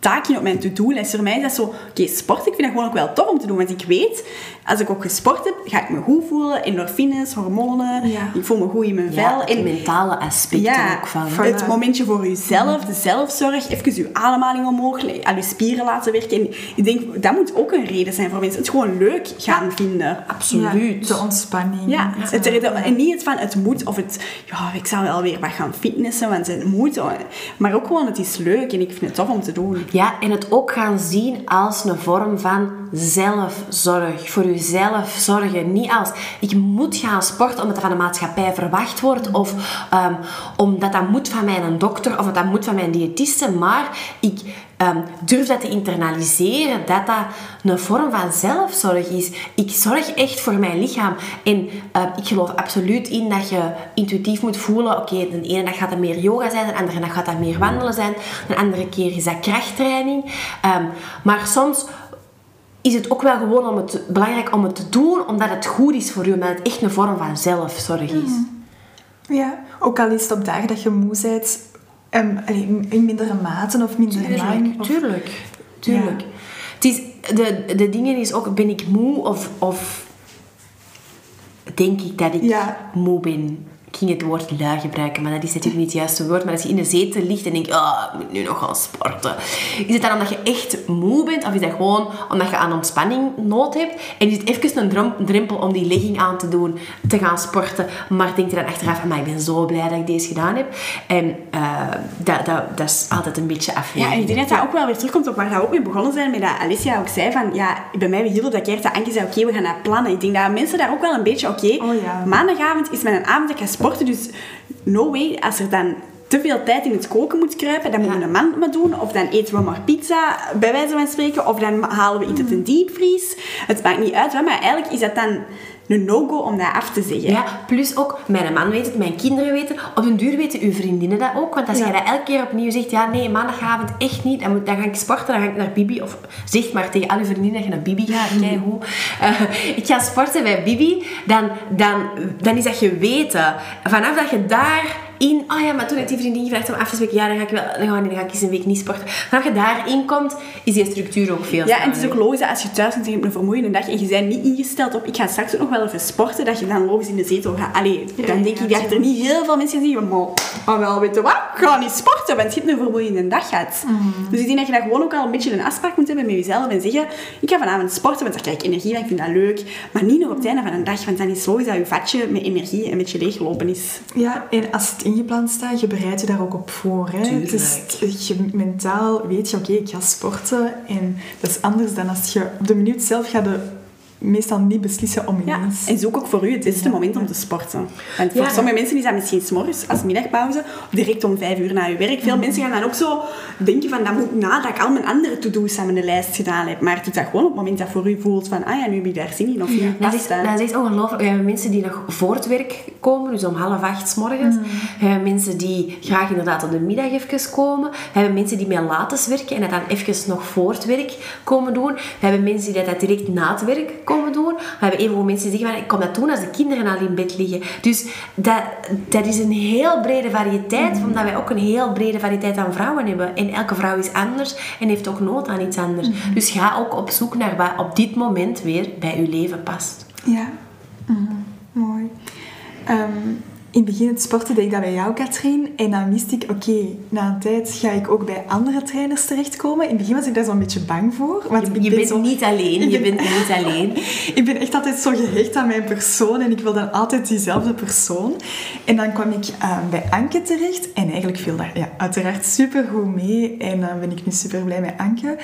S3: taakje op mijn to-do-lijst. Voor mij is dat zo, oké, sport, ik vind dat gewoon ook wel tof om te doen. Want ik weet, als ik ook gesport heb, ga ik me goed voelen. Endorfines, hormonen.
S1: Ja.
S3: Ik voel me goed in mijn
S2: ja,
S3: vel.
S2: het
S3: En
S2: mentale aspecten
S3: ja,
S2: ook van.
S1: Van-
S3: het
S1: Voilà.
S3: momentje voor jezelf, de zelfzorg, even je ademhaling omhoog, al je spieren laten werken. En ik denk, dat moet ook een reden zijn voor mensen. Het gewoon leuk gaan vinden.
S2: Absoluut.
S1: Ja, de ontspanning.
S3: Ja, het, het- en niet het van het moet of het, ja, ik zou wel weer wat gaan fitnessen, want het moet. Maar ook gewoon, het is leuk en ik vind het tof om te doen.
S2: Ja, en het ook gaan zien als een vorm van zelfzorg. Voor jezelf zorgen. Niet als ik moet gaan sporten omdat dat van de maatschappij verwacht wordt. Of ehm, omdat dat moet van mijn dokter of dat moet van mijn diëtiste. Maar ik ehm, durf dat te internaliseren. Dat dat een vorm van zelfzorg is. Ik zorg echt voor mijn lichaam. En ehm, ik geloof absoluut in dat je intuïtief moet voelen. Oké, de ene dag gaat dat meer yoga zijn. De andere dag gaat dat meer wandelen zijn. De andere keer is dat krachttraining. Ehm, maar soms is het ook wel gewoon om het, belangrijk om het te doen, omdat het goed is voor je, omdat het echt een vorm van zelfzorg is.
S1: Ja, ook al is het op dagen dat je moe bent, ehm, allee, in mindere maten of minder lang. Of,
S2: tuurlijk. tuurlijk. Het is, de, de dingen is ook, ben ik moe of, of denk ik dat ik
S1: Ja.
S2: moe ben? Ik ging het woord lui gebruiken, maar dat is natuurlijk niet het juiste woord. Maar als je in de zetel ligt en denkt, ah, ik moet nu nog gaan sporten. Is het dan omdat je echt moe bent? Of is dat gewoon omdat je aan ontspanning nood hebt? En is het even een drem- drempel om die legging aan te doen, te gaan sporten. Maar denk je dan achteraf, maar ik ben zo blij dat ik deze gedaan heb. En eh, dat, dat, dat is altijd een beetje afweging.
S3: Ja, en ik denk dat dat ook wel weer terugkomt op waar we ook mee begonnen zijn, met dat Alicia ook zei van, ja, bij mij hielp dat keer dat Anke zei, oké, we gaan dat plannen. Ik denk dat mensen daar ook wel een beetje, oké,
S1: Oh ja.
S3: maandagavond is mijn avond dat ik ga sporten, dus no way, als er dan te veel tijd in het koken moet kruipen, dan moeten we een mand maar doen, of dan eten we maar pizza, bij wijze van spreken, of dan halen we iets uit een diepvries. Het maakt niet uit, maar eigenlijk is dat dan een no-go om dat af te zeggen.
S2: Ja, plus ook, mijn man weet het, mijn kinderen weten Op een duur weten uw vriendinnen dat ook. Want als
S1: Ja.
S2: jij dat elke keer opnieuw zegt, ja nee, maandagavond echt niet, dan, moet, dan ga ik sporten, dan ga ik naar Bibi. Of zeg maar tegen al uw vriendinnen dat je naar Bibi gaat, kijk hoe. Eh, ik ga sporten bij Bibi, dan, dan, dan is dat geweten. Vanaf dat je daar in, oh ja, maar toen ik die vriendin gevraagd om af te spreken, ja, dan ga ik wel, dan ga, dan ga ik eens een week niet sporten. Vanaf je daarin komt, is die structuur ook veel
S3: Ja, en het is ook logisch dat als je thuis bent en je hebt een vermoeiende dag en je bent niet ingesteld op ik ga straks ook nog wel even sporten, dat je dan logisch in de zetel gaat. Allee,
S1: Ja,
S3: dan denk
S1: ja,
S3: ik dat er niet heel veel mensen zeggen, maar ah, wel, weet je wat, ik ga niet sporten, want je hebt een vermoeiende dag gehad.
S1: Mhm.
S3: Dus ik denk dat je daar gewoon ook al een beetje een afspraak moet hebben met jezelf en zeggen, ik ga vanavond sporten, want daar krijg ik energie van, ik vind dat leuk. Maar niet nog op het einde van een dag, want dan is het logisch dat je vatje met energie een beetje leeggelopen is.
S1: Ja, en als het ingepland staat, je bereidt je daar ook op voor. Hè?
S2: Tuurlijk.
S1: Dus je mentaal weet je, oké, ik ga sporten. En dat is anders dan als je op de minuut zelf gaat de meestal niet beslissen om
S3: Ja,
S1: ineens.
S3: en zoek ook voor u het beste moment om te sporten. Want voor sommige mensen is dat misschien s'morgens als middagpauze, direct om vijf uur na je werk. Veel mensen gaan dan ook zo denken van, dat moet nadat ik al mijn andere to-do's aan mijn lijst gedaan heb. Maar doe dat gewoon op het moment dat voor u voelt van, ah ja, nu heb ik daar zin in, of nu
S2: Dat is,
S3: dat.
S2: is ongelooflijk. We hebben mensen die nog voor het werk komen, dus om half acht 's morgens. We hebben mensen die graag inderdaad op de middag even komen. We hebben mensen die met lates werken en dat dan even nog voor het werk komen doen. We hebben mensen die dat direct na het werk komen doen. We hebben even mensen die zeggen ik kom dat doen als de kinderen al in bed liggen. Dus dat, dat is een heel brede variëteit, omdat wij ook een heel brede variëteit aan vrouwen hebben. En elke vrouw is anders en heeft ook nood aan iets anders. Dus ga ook op zoek naar wat op dit moment weer bij uw leven past.
S1: Ja, Mhm, mooi. Ehm, in het begin het sporten deed ik dat bij jou, Katrien. En dan wist ik, oké, na een tijd ga ik ook bij andere trainers terechtkomen. In het begin was ik daar zo'n beetje bang voor. Want
S2: Je,
S1: ik
S2: je
S1: ben
S2: bent
S1: zo-
S2: niet alleen.
S1: Ik
S2: Je
S1: ben-
S2: bent niet alleen.
S1: Ik ben echt altijd zo gehecht aan mijn persoon en ik wil dan altijd diezelfde persoon. En dan kwam ik eh, bij Anke terecht en eigenlijk viel daar ja, uiteraard super goed mee. En dan ben ik nu super blij met Anke.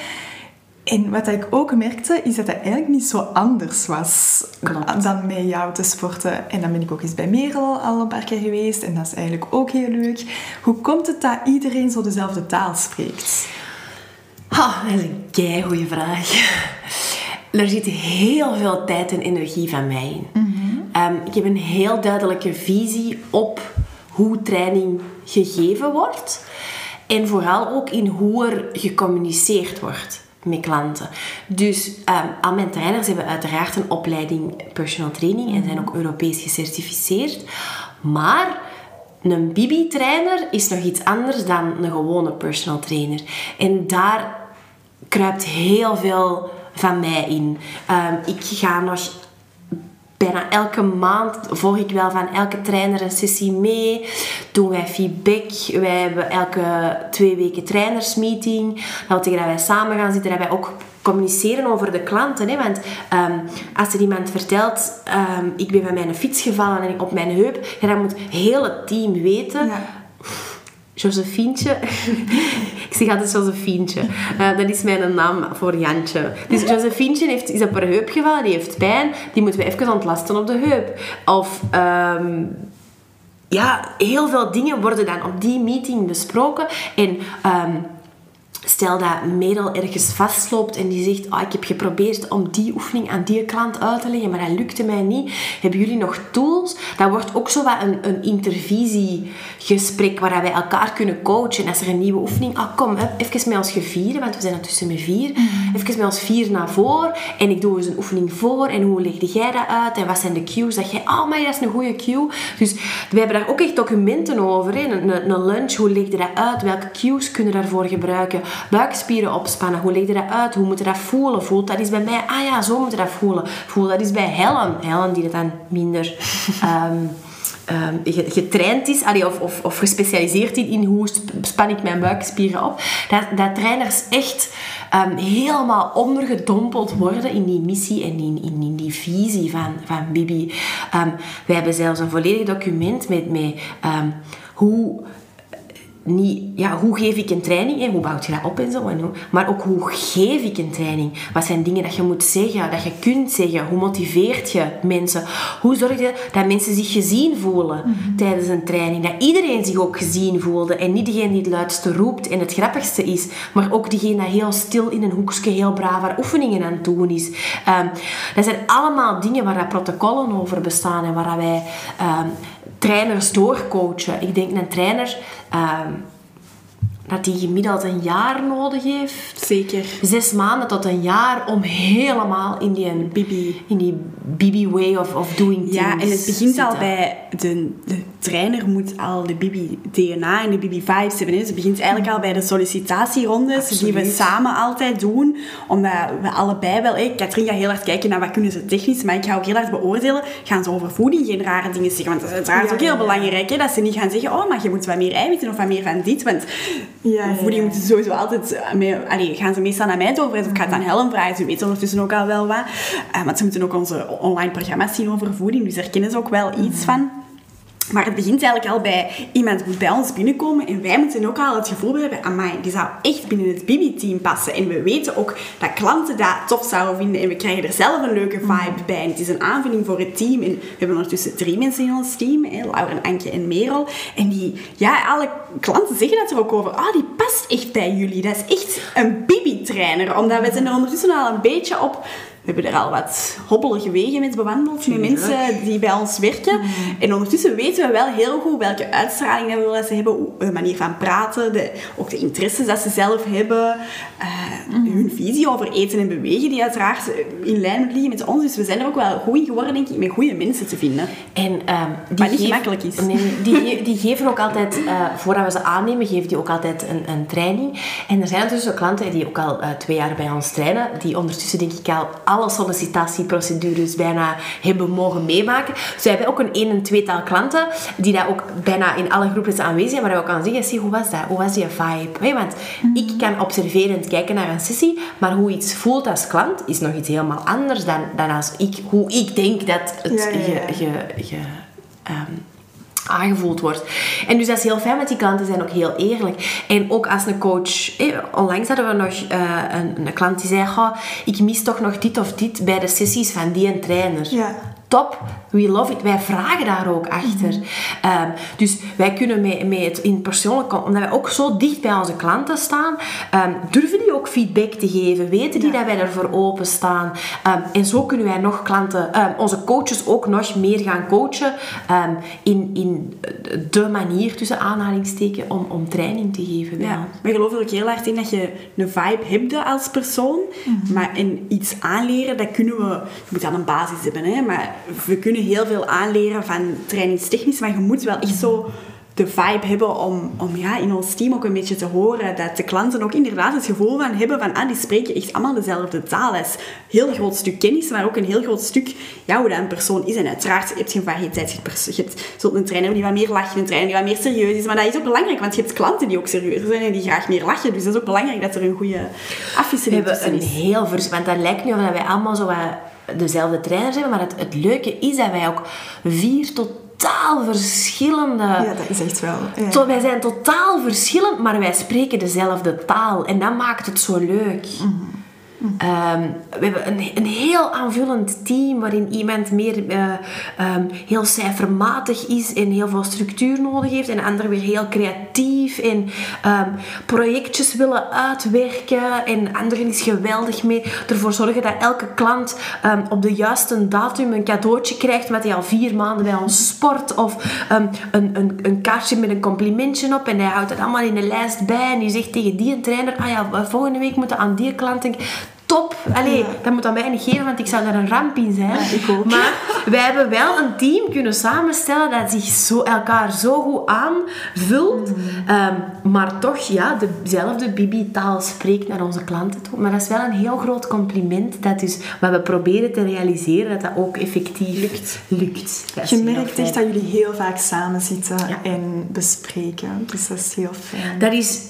S1: En wat ik ook merkte, is dat het eigenlijk niet zo anders was
S2: Klopt.
S1: dan met jou te sporten. En dan ben ik ook eens bij Merel al een paar keer geweest. En dat is eigenlijk ook heel leuk. Hoe komt het dat iedereen zo dezelfde taal spreekt?
S2: Ha, dat is een kei goede vraag. Er zit heel veel tijd en energie van mij in. Ehm, ik heb een heel duidelijke visie op hoe training gegeven wordt. En vooral ook in hoe er gecommuniceerd wordt met klanten. Dus ehm, al mijn trainers hebben uiteraard een opleiding personal training en zijn ook Europees gecertificeerd. Maar een Bibi-trainer is nog iets anders dan een gewone personal trainer. En daar kruipt heel veel van mij in. Ehm, ik ga nog bijna elke maand volg ik wel van elke trainer een sessie mee. Doen wij feedback. Wij hebben elke twee weken trainersmeeting. Wil zeggen dat wij samen gaan zitten. Dat wij ook communiceren over de klanten. Hè? Want ehm, als er iemand vertelt, ehm, ik ben van mijn fiets gevallen en op mijn heup, dan moet heel het team weten. Josephientje. ik zeg altijd Josephientje. Eh, dat is mijn naam voor Jantje. Dus Josephientje heeft, is op haar heup gevallen, die heeft pijn. Die moeten we even ontlasten op de heup. Of... ehm, ja, heel veel dingen worden dan op die meeting besproken. En ehm, stel dat Merel ergens vastloopt en die zegt... Oh, ik heb geprobeerd om die oefening aan die klant uit te leggen, maar dat lukte mij niet. Hebben jullie nog tools? Dat wordt ook zo wat een, een intervisiegesprek waar wij elkaar kunnen coachen. En als er een nieuwe oefening... Ah, kom, even met ons gevieren, want we zijn ondertussen met vier. Even met ons vier naar voren. En ik doe eens een oefening voor. En hoe legde jij dat uit? En wat zijn de cues dat jij... Oh, maar dat is een goede cue. Dus we hebben daar ook echt documenten over. Hè? Een, een, lunch, hoe leg je dat uit? Welke cues kunnen we daarvoor gebruiken? Buikspieren opspannen, hoe leg je dat uit? Hoe moet je dat voelen? Voelt dat is bij mij? Ah ja, zo moet je dat voelen. Voel dat is bij Helen. Helen die dat dan minder... ehm, ehm, ge- getraind is, allee, of, of, of gespecialiseerd in, in hoe sp- span ik mijn buikspieren op. Dat, dat trainers echt ehm, helemaal ondergedompeld worden in die missie en in, in, in die visie van, van Bibi. Ehm, wij hebben zelfs een volledig document met, met hoe niet, ja, hoe geef ik een training en hoe bouw je dat op en zo. En hoe, maar ook hoe geef ik een training? Wat zijn dingen dat je moet zeggen, dat je kunt zeggen? Hoe motiveert je mensen? Hoe zorg je dat mensen zich gezien voelen tijdens een training? Dat iedereen zich ook gezien voelde en niet degene die het luidste roept en het grappigste is, maar ook diegene dat heel stil in een hoekje heel braaf haar oefeningen aan het doen is. Ehm, dat zijn allemaal dingen waar dat protocollen over bestaan en waar dat wij ehm, trainers doorcoachen. Ik denk een trainer ehm, dat die gemiddeld een jaar nodig heeft.
S3: Zeker.
S2: Zes maanden tot een jaar om helemaal in die
S3: Bibi.
S2: in die Bibi way of, of doing things
S3: Ja, en het begint al bij de, de trainer moet al de Bibi DNA en de Bibi vibes hebben. Dus het begint eigenlijk al bij de sollicitatierondes die we samen altijd doen. Omdat we allebei wel... Hey, Katrien gaat heel hard kijken naar wat kunnen ze technisch, maar ik ga ook heel hard beoordelen. Gaan ze over voeding geen rare dingen zeggen? Want dat is uiteraard
S1: Ja,
S3: ook heel
S1: ja.
S3: belangrijk. Hè, dat ze niet gaan zeggen, oh, maar je moet wat meer eiwitten of wat meer van dit. Want
S1: Ja,
S3: voeding
S1: ja.
S3: moet je sowieso altijd... Mee, allee, gaan ze meestal naar mij doorvragen of ik ga het aan Helen vragen. Ze weten ondertussen ook al wel wat. Eh, want ze moeten ook onze online programma's zien over voeding. Dus daar kennen ze ook wel iets van. Maar het begint eigenlijk al bij iemand moet bij ons binnenkomen en wij moeten ook al het gevoel hebben, amai, die zou echt binnen het Bibi-team passen. En we weten ook dat klanten dat tof zouden vinden en we krijgen er zelf een leuke vibe bij. En het is een aanvulling voor het team. En we hebben ondertussen drie mensen in ons team, hè, Laura, Anke en Merel. En die, ja, alle klanten zeggen dat er ook over, ah, die past echt bij jullie. Dat is echt een Bibi-trainer. Omdat we zijn er ondertussen al een beetje op... We hebben er al wat hobbelige wegen met bewandeld, met mensen die bij ons werken. En ondertussen weten we wel heel goed welke uitstraling dat we willen ze hebben, hoe- de manier van praten, de, ook de interesses dat ze zelf hebben, eh, hun visie over eten en bewegen, die uiteraard in lijn liggen met ons. Dus we zijn er ook wel goed in geworden, denk ik, met goede mensen te vinden.
S2: En ehm, die
S3: Wat niet
S2: geef-
S3: gemakkelijk is.
S2: Nee, die, die geven ook altijd, eh, voordat we ze aannemen, geven die ook altijd een, een training. En er zijn natuurlijk ook klanten die ook al eh, twee jaar bij ons trainen, die ondertussen denk ik al alle sollicitatieprocedures bijna hebben mogen meemaken. Dus we hebben ook een één en tweetal klanten die dat ook bijna in alle groepen aanwezig zijn, waar we kan zeggen, zie, hoe was dat? Hoe was die vibe? Want ik kan observerend kijken naar een sessie, maar hoe iets voelt als klant is nog iets helemaal anders dan, dan als ik, hoe ik denk dat het
S1: Ja, ja, ja.
S2: ge- ge- ge- ehm, aangevoeld wordt. En dus dat is heel fijn, want die klanten zijn ook heel eerlijk. En ook als een coach... Eh, onlangs hadden we nog uh, een, een, klant die zei... Ik mis toch nog dit of dit bij de sessies van die en trainer.
S1: Ja
S2: top, we love it. Wij vragen daar ook achter. Mhm. Ehm, dus wij kunnen met, met het in persoonlijk, omdat wij ook zo dicht bij onze klanten staan, um, durven die ook feedback te geven, weten die dat wij ervoor openstaan. Um, en zo kunnen wij nog klanten, onze coaches ook nog meer gaan coachen in, in de manier, tussen aanhalingsteken, om, om training te geven.
S3: Ja, we geloven ook heel hard in dat je een vibe hebt als persoon, mhm. maar in iets aanleren, dat kunnen we, je moet dan een basis hebben, hè, maar we kunnen heel veel aanleren van trainingstechnisch, maar je moet wel echt zo de vibe hebben om, om ja, in ons team ook een beetje te horen dat de klanten ook inderdaad het gevoel van hebben van ah, die spreken echt allemaal dezelfde taal. Dat is een heel groot stuk kennis, maar ook een heel groot stuk ja, hoe dat een persoon is. En uiteraard heb je een variëteit. Je hebt zult een trainer die wat meer lacht, een trainer die wat meer serieus is. Maar dat is ook belangrijk, want je hebt klanten die ook serieus zijn en die graag meer lachen. Dus dat is ook belangrijk dat er een goede afwisseling
S2: is. We hebben een heel vers... Want dat lijkt nu of wij allemaal zo dezelfde trainers hebben. Maar het, het leuke is dat wij ook vier totaal verschillende...
S1: Ja, dat is echt wel. Ja.
S2: wij zijn totaal verschillend, maar wij spreken dezelfde taal. En dat maakt het zo leuk. Mhm. Ehm, we hebben een, een, heel aanvullend team waarin iemand meer uh, um, heel cijfermatig is en heel veel structuur nodig heeft en de ander weer heel creatief en um, projectjes willen uitwerken en anderen is geweldig mee ervoor zorgen dat elke klant op de juiste datum een cadeautje krijgt wat hij al vier maanden bij ons sport of een, een, een kaartje met een complimentje op en hij houdt het allemaal in de lijst bij en die zegt tegen die trainer ah ja, volgende week moeten aan die klant top. Allee, dat moet aan mij niet geven, want ik zou daar een ramp in zijn.
S3: ik ook.
S2: Maar wij hebben wel een team kunnen samenstellen dat zich zo, elkaar zo goed aanvult. Mm. Ehm, maar toch, ja, dezelfde Bibi-taal spreekt naar onze klanten toe. Maar dat is wel een heel groot compliment. Dat is wat we proberen te realiseren, dat dat ook effectief lukt. lukt.
S1: Je merkt echt dat jullie heel vaak samen zitten en bespreken. Dus dat is heel fijn.
S2: Dat is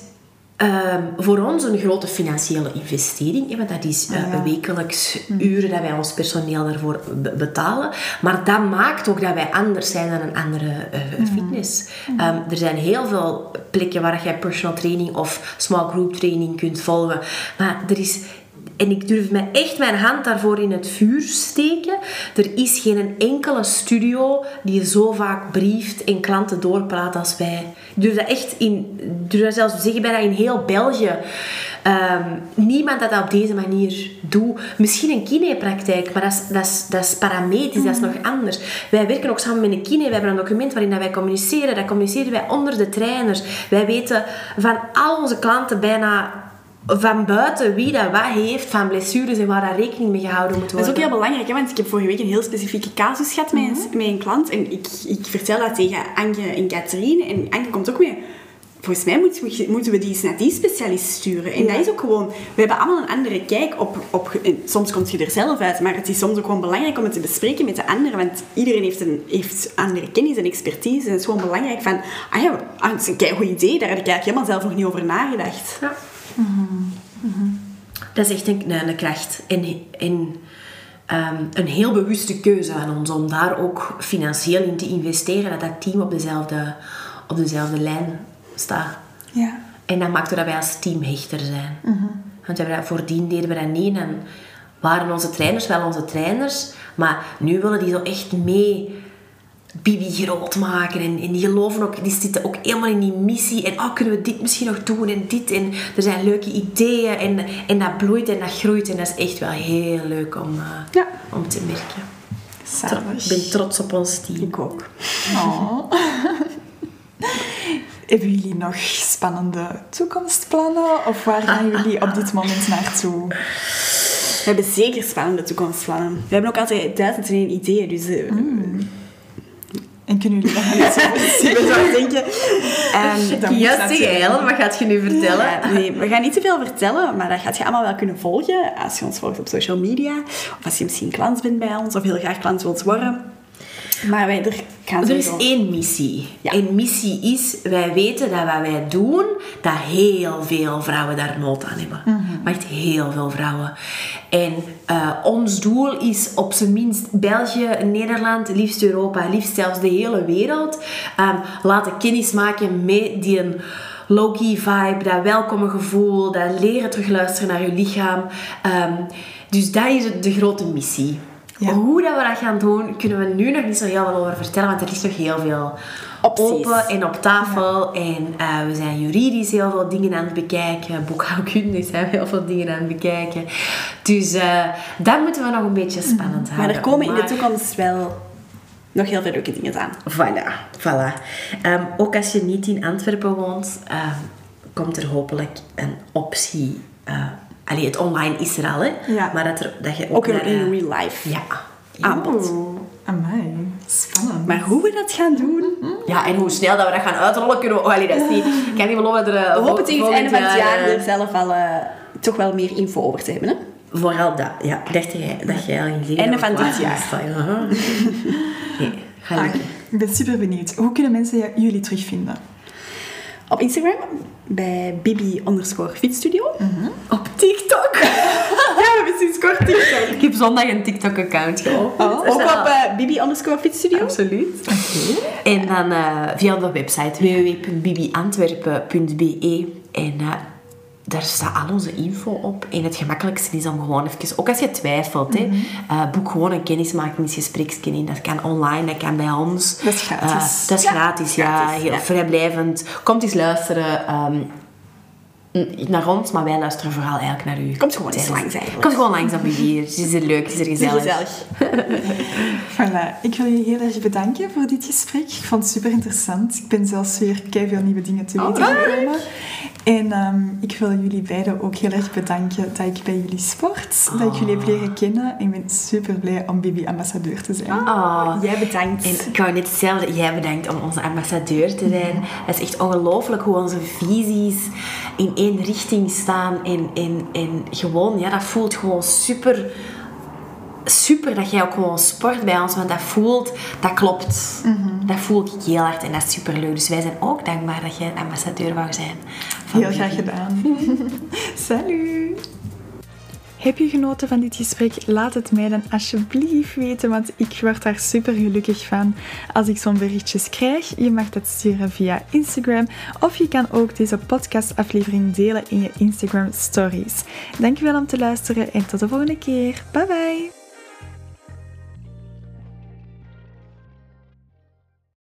S2: Ehm, voor ons een grote financiële investering, want dat is uh, wekelijks hm. uren dat wij ons personeel daarvoor betalen. Maar dat maakt ook dat wij anders zijn dan een andere uh, fitness. Hm. Ehm, er zijn heel veel plekken waar je personal training of small group training kunt volgen. Maar er is en ik durf me echt mijn hand daarvoor in het vuur steken. Er is geen enkele studio die zo vaak brieft en klanten doorpraat als wij. Ik durf dat echt in, durf dat zelfs te zeggen, bijna in heel België. Um, niemand dat dat op deze manier doet. Misschien een kinepraktijk, maar dat is, dat is, dat is paramedisch, dat is nog anders. Wij werken ook samen met een kine. We hebben een document waarin dat wij communiceren. Dat communiceren wij onder de trainers. Wij weten van al onze klanten bijna van buiten wie dat wat heeft van blessures en waar daar rekening mee gehouden moet worden.
S3: Dat is ook heel belangrijk, hè, want ik heb vorige week een heel specifieke casus gehad met, mhm. met een klant. En ik, ik vertel dat tegen Anke en Catherine. En Anke komt ook weer... Volgens mij moeten we, moeten we die eens naar die specialist sturen. En dat is ook gewoon... We hebben allemaal een andere kijk op... op soms komt je er zelf uit, maar het is soms ook gewoon belangrijk om het te bespreken met de anderen. Want iedereen heeft, een, heeft andere kennis en expertise. En het is gewoon belangrijk van... Ah ja, ah, het is een goed idee. Daar heb ik eigenlijk helemaal zelf nog niet over nagedacht.
S2: Ja. Dat is echt een, een kracht. En, en ehm, een heel bewuste keuze aan ons om daar ook financieel in te investeren. Dat dat team op dezelfde, op dezelfde lijn staat.
S1: Ja.
S2: En dat maakt dat wij als team hechter zijn. Want we hebben dat, voordien deden we dat niet. En waren onze trainers wel onze trainers. Maar nu willen die zo echt mee Bibi groot maken. En, en die geloven ook, die zitten ook helemaal in die missie. En oh, kunnen we dit misschien nog doen en dit. En er zijn leuke ideeën en, en dat bloeit en dat groeit. En dat is echt wel heel leuk om, uh, ja. om te merken.
S1: Zalig.
S2: Ik ben trots op ons team.
S3: Ik ook.
S1: Oh. Hebben jullie nog spannende toekomstplannen? Of waar gaan jullie op dit moment naartoe?
S3: We hebben zeker spannende toekomstplannen. We hebben ook altijd duizend en één ideeën. Dus uh,
S1: en kunnen jullie iets over zeggen?
S3: Ik zou denken...
S2: Um, ja, zeg Helen, wat gaat je nu vertellen?
S3: nee, we gaan niet te veel vertellen, maar dat gaat je allemaal wel kunnen volgen als je ons volgt op social media. Of als je misschien klant bent bij ons, of heel graag klant wilt worden. Maar wij, er
S2: Er is één missie.
S3: Ja.
S2: En missie is, wij weten dat wat wij doen, dat heel veel vrouwen daar nood aan hebben. Maar echt heel veel vrouwen. En eh, ons doel is op zijn minst België, Nederland, liefst Europa, liefst zelfs de hele wereld, ehm, laten kennis maken met die low-key vibe, dat welkome gevoel, dat leren terugluisteren naar je lichaam. Ehm, dus dat is de grote missie.
S1: Ja.
S2: Hoe dat we dat gaan doen, kunnen we nu nog niet zo heel veel over vertellen, want er ligt nog heel veel
S3: Opties.
S2: open en op tafel. En eh, we zijn juridisch heel veel dingen aan het bekijken. Boekhoudkundig zijn we heel veel dingen aan het bekijken. Dus eh dat moeten we nog een beetje spannend
S3: Maar
S2: houden.
S3: er komen in de
S2: Maar-
S3: toekomst wel nog heel veel leuke dingen aan.
S2: Voilà, voilà. Ehm, ook als je niet in Antwerpen woont, ehm, komt er hopelijk een optie. eh allee, het online is er al, hè?
S3: Ja.
S2: Maar dat, er, dat je ook,
S3: Ook in,
S2: naar,
S3: in
S2: eh,
S3: real life
S2: Ja.
S3: aanbod.
S1: Amai. Spannend.
S3: Maar hoe we dat gaan doen,
S2: Ja, en hoe snel dat we dat gaan uitrollen, kunnen we... Oh, allee, dat is niet... Ik kan niet geloven dat er... eh,
S3: we hopen tegen het einde van het jaar
S2: eh,
S3: er zelf al eh, toch wel meer info over te hebben. Hè?
S2: Vooral dat, ja. Ik dacht dat jij, dat jij al ging zeggen...
S3: Einde van dit jaar.
S2: Nee, ga
S1: Ah, ik ben super benieuwd. Hoe kunnen mensen jullie terugvinden?
S3: Op Instagram bij Bibi underscore Fitstudio.
S2: Op TikTok.
S3: Ja, we hebben sinds kort TikTok.
S2: Ik heb zondag een TikTok-account geopend.
S3: Oh, ook op eh, Bibi underscore Fitstudio.
S2: Absoluut. En dan eh, via de website www.bibiantwerpen.be en eh, daar staat al onze info op. En het gemakkelijkste is om gewoon even, ook als je twijfelt, hè, eh, boek gewoon een kennismakingsgespreksje in. Dat kan online, dat kan bij ons.
S1: Dat is gratis.
S2: Eh, dat is
S3: Ja,
S2: gratis, ja.
S3: gratis,
S2: Heel
S3: ja.
S2: vrijblijvend. Komt eens luisteren. ehm, naar ons, maar wij luisteren vooral eigenlijk naar u.
S3: Komt gewoon eens langs eigenlijk.
S2: Komt gewoon langs op uw bier. Het is er leuk, het is er
S3: Het is
S2: gezellig.
S3: gezellig.
S1: Voilà. Ik wil jullie heel erg bedanken voor dit gesprek. Ik vond het super interessant. Ik ben zelfs weer veel nieuwe dingen te weten gekomen. En ehm, ik wil jullie beiden ook heel erg bedanken dat ik bij jullie sport, dat ik jullie heb leren kennen. En ik ben super blij om Bibi-ambassadeur te zijn.
S2: Oh.
S3: Jij bedankt.
S2: En ik wou net hetzelfde. Jij bedankt om onze ambassadeur te zijn. Het is echt ongelooflijk hoe onze visies in één richting staan. En, en, en gewoon, ja, dat voelt gewoon super... Super dat jij ook gewoon sport bij ons, want dat voelt, dat klopt. Dat voel ik heel hard en dat is super leuk. Dus wij zijn ook dankbaar dat jij ambassadeur wou zijn. van
S1: Heel graag gedaan. Salut! Heb je genoten van dit gesprek? Laat het mij dan alsjeblieft weten, want ik word daar super gelukkig van als ik zo'n berichtjes krijg. Je mag dat sturen via Instagram of je kan ook deze podcastaflevering delen in je Instagram stories. Dankjewel om te luisteren en tot de volgende keer. Bye bye!